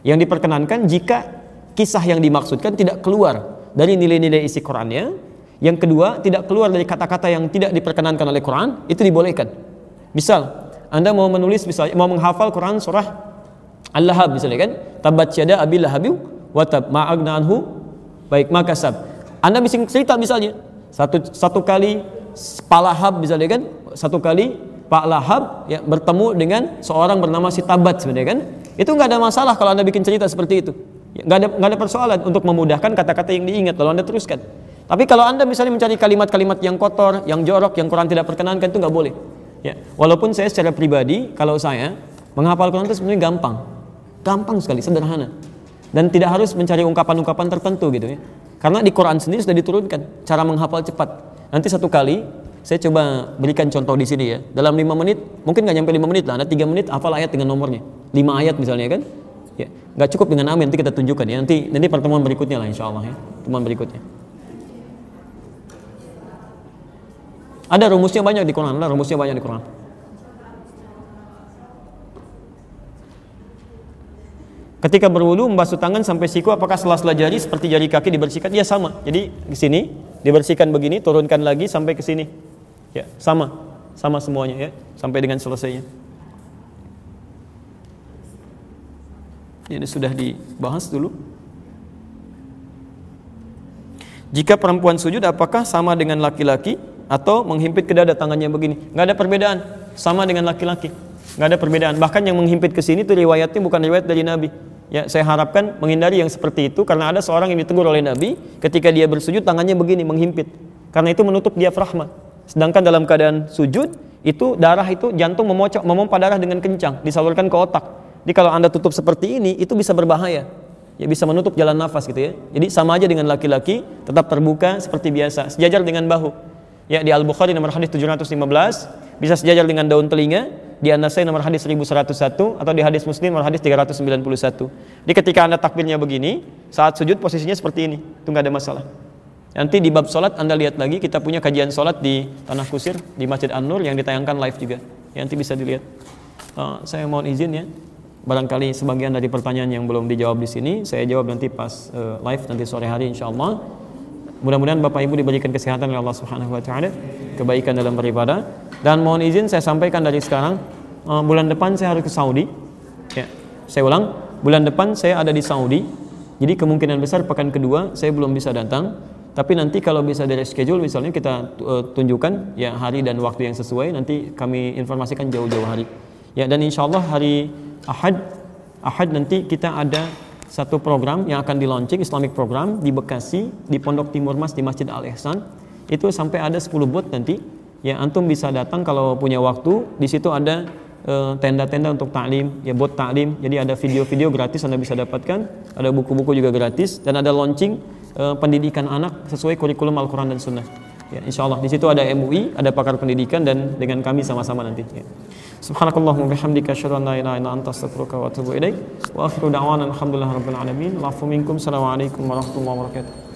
Yang diperkenankan jika kisah yang dimaksudkan tidak keluar dari nilai-nilai isi Qurannya. Yang kedua, tidak keluar dari kata-kata yang tidak diperkenankan oleh Quran, itu dibolehkan. Misal, Anda mau menulis misalnya mau menghafal Quran surah Al-Lahab misalnya kan, tabat syada abil lahabi wa tab ma'agna anhu baik makasab. Anda bisa cerita misalnya satu satu kali Pak Lahab misalnya kan, satu kali Pak Lahab ya bertemu dengan seorang bernama si Tabat sebenarnya kan? Itu nggak ada masalah kalau anda bikin cerita seperti itu. Ya, nggak ada nggak ada persoalan untuk memudahkan kata-kata yang diingat lalu anda teruskan. Tapi kalau anda misalnya mencari kalimat-kalimat yang kotor yang jorok yang Quran tidak perkenankan itu nggak boleh. Ya walaupun saya secara pribadi kalau saya menghafal Quran itu sebenarnya gampang. Gampang sekali sederhana. Dan tidak harus mencari ungkapan-ungkapan tertentu gitu ya. Karena di Quran sendiri sudah diturunkan cara menghafal cepat. Nanti satu kali saya coba berikan contoh di sini ya. Dalam lima menit, mungkin nggak nyampe lima menit lah. Ada tiga menit hafal ayat dengan nomornya. Lima ayat misalnya kan. Ya, nggak cukup dengan amin. Nanti kita tunjukkan ya. Nanti nanti pertemuan berikutnya lah insya Allah ya. Pertemuan berikutnya. Ada rumusnya banyak di Quran. Ada rumusnya banyak di Quran. Ketika berwudu membasuh tangan sampai siku apakah sela-sela jari seperti jari kaki dibersihkan? Ya sama. Jadi di sini dibersihkan begini, turunkan lagi sampai ke sini. Ya, sama. Sama semuanya ya, sampai dengan selesainya. Ini sudah dibahas dulu. Jika perempuan sujud apakah sama dengan laki-laki atau menghimpit ke dada tangannya begini? Nggak ada perbedaan, sama dengan laki-laki. Nggak ada perbedaan. Bahkan yang menghimpit ke sini itu riwayatnya bukan riwayat dari Nabi. Ya, saya harapkan menghindari yang seperti itu karena ada seorang yang ditegur oleh Nabi ketika dia bersujud tangannya begini menghimpit. Karena itu menutup diafragma. Sedangkan dalam keadaan sujud itu darah itu jantung memocok memompa darah dengan kencang disalurkan ke otak. Jadi kalau Anda tutup seperti ini itu bisa berbahaya. Ya bisa menutup jalan nafas gitu ya. Jadi sama aja dengan laki-laki tetap terbuka seperti biasa, sejajar dengan bahu. Ya di Al-Bukhari nomor hadis 715 bisa sejajar dengan daun telinga, di An-Nasai nomor hadis 1101 atau di hadis Muslim nomor hadis 391. Jadi ketika Anda takbirnya begini, saat sujud posisinya seperti ini, itu nggak ada masalah. Nanti di bab sholat Anda lihat lagi kita punya kajian sholat di Tanah Kusir di Masjid An-Nur yang ditayangkan live juga. Ya, nanti bisa dilihat. Uh, saya mohon izin ya. Barangkali sebagian dari pertanyaan yang belum dijawab di sini saya jawab nanti pas uh, live nanti sore hari insya Allah. Mudah-mudahan Bapak Ibu diberikan kesehatan oleh Allah Subhanahu wa taala, kebaikan dalam beribadah dan mohon izin saya sampaikan dari sekarang uh, bulan depan saya harus ke Saudi. Ya, saya ulang, bulan depan saya ada di Saudi. Jadi kemungkinan besar pekan kedua saya belum bisa datang tapi nanti kalau bisa dari schedule misalnya kita uh, tunjukkan ya hari dan waktu yang sesuai nanti kami informasikan jauh-jauh hari. Ya dan insya Allah hari Ahad Ahad nanti kita ada satu program yang akan di launching Islamic program di Bekasi di Pondok Timur Mas di Masjid Al Ihsan itu sampai ada 10 booth nanti. Ya antum bisa datang kalau punya waktu. Di situ ada tenda-tenda untuk taklim, ya buat taklim. Jadi ada video-video gratis Anda bisa dapatkan, ada buku-buku juga gratis dan ada launching eh, pendidikan anak sesuai kurikulum Al-Qur'an dan Sunnah. Ya, insya Allah di situ ada MUI, ada pakar pendidikan dan dengan kami sama-sama nanti. Ya. Subhanakallahumma bihamdika asyhadu an la ilaha illa anta astaghfiruka wa atubu ilaik. Wa akhiru da'wana alhamdulillahi rabbil alamin. Minkum. Assalamualaikum warahmatullahi wabarakatuh.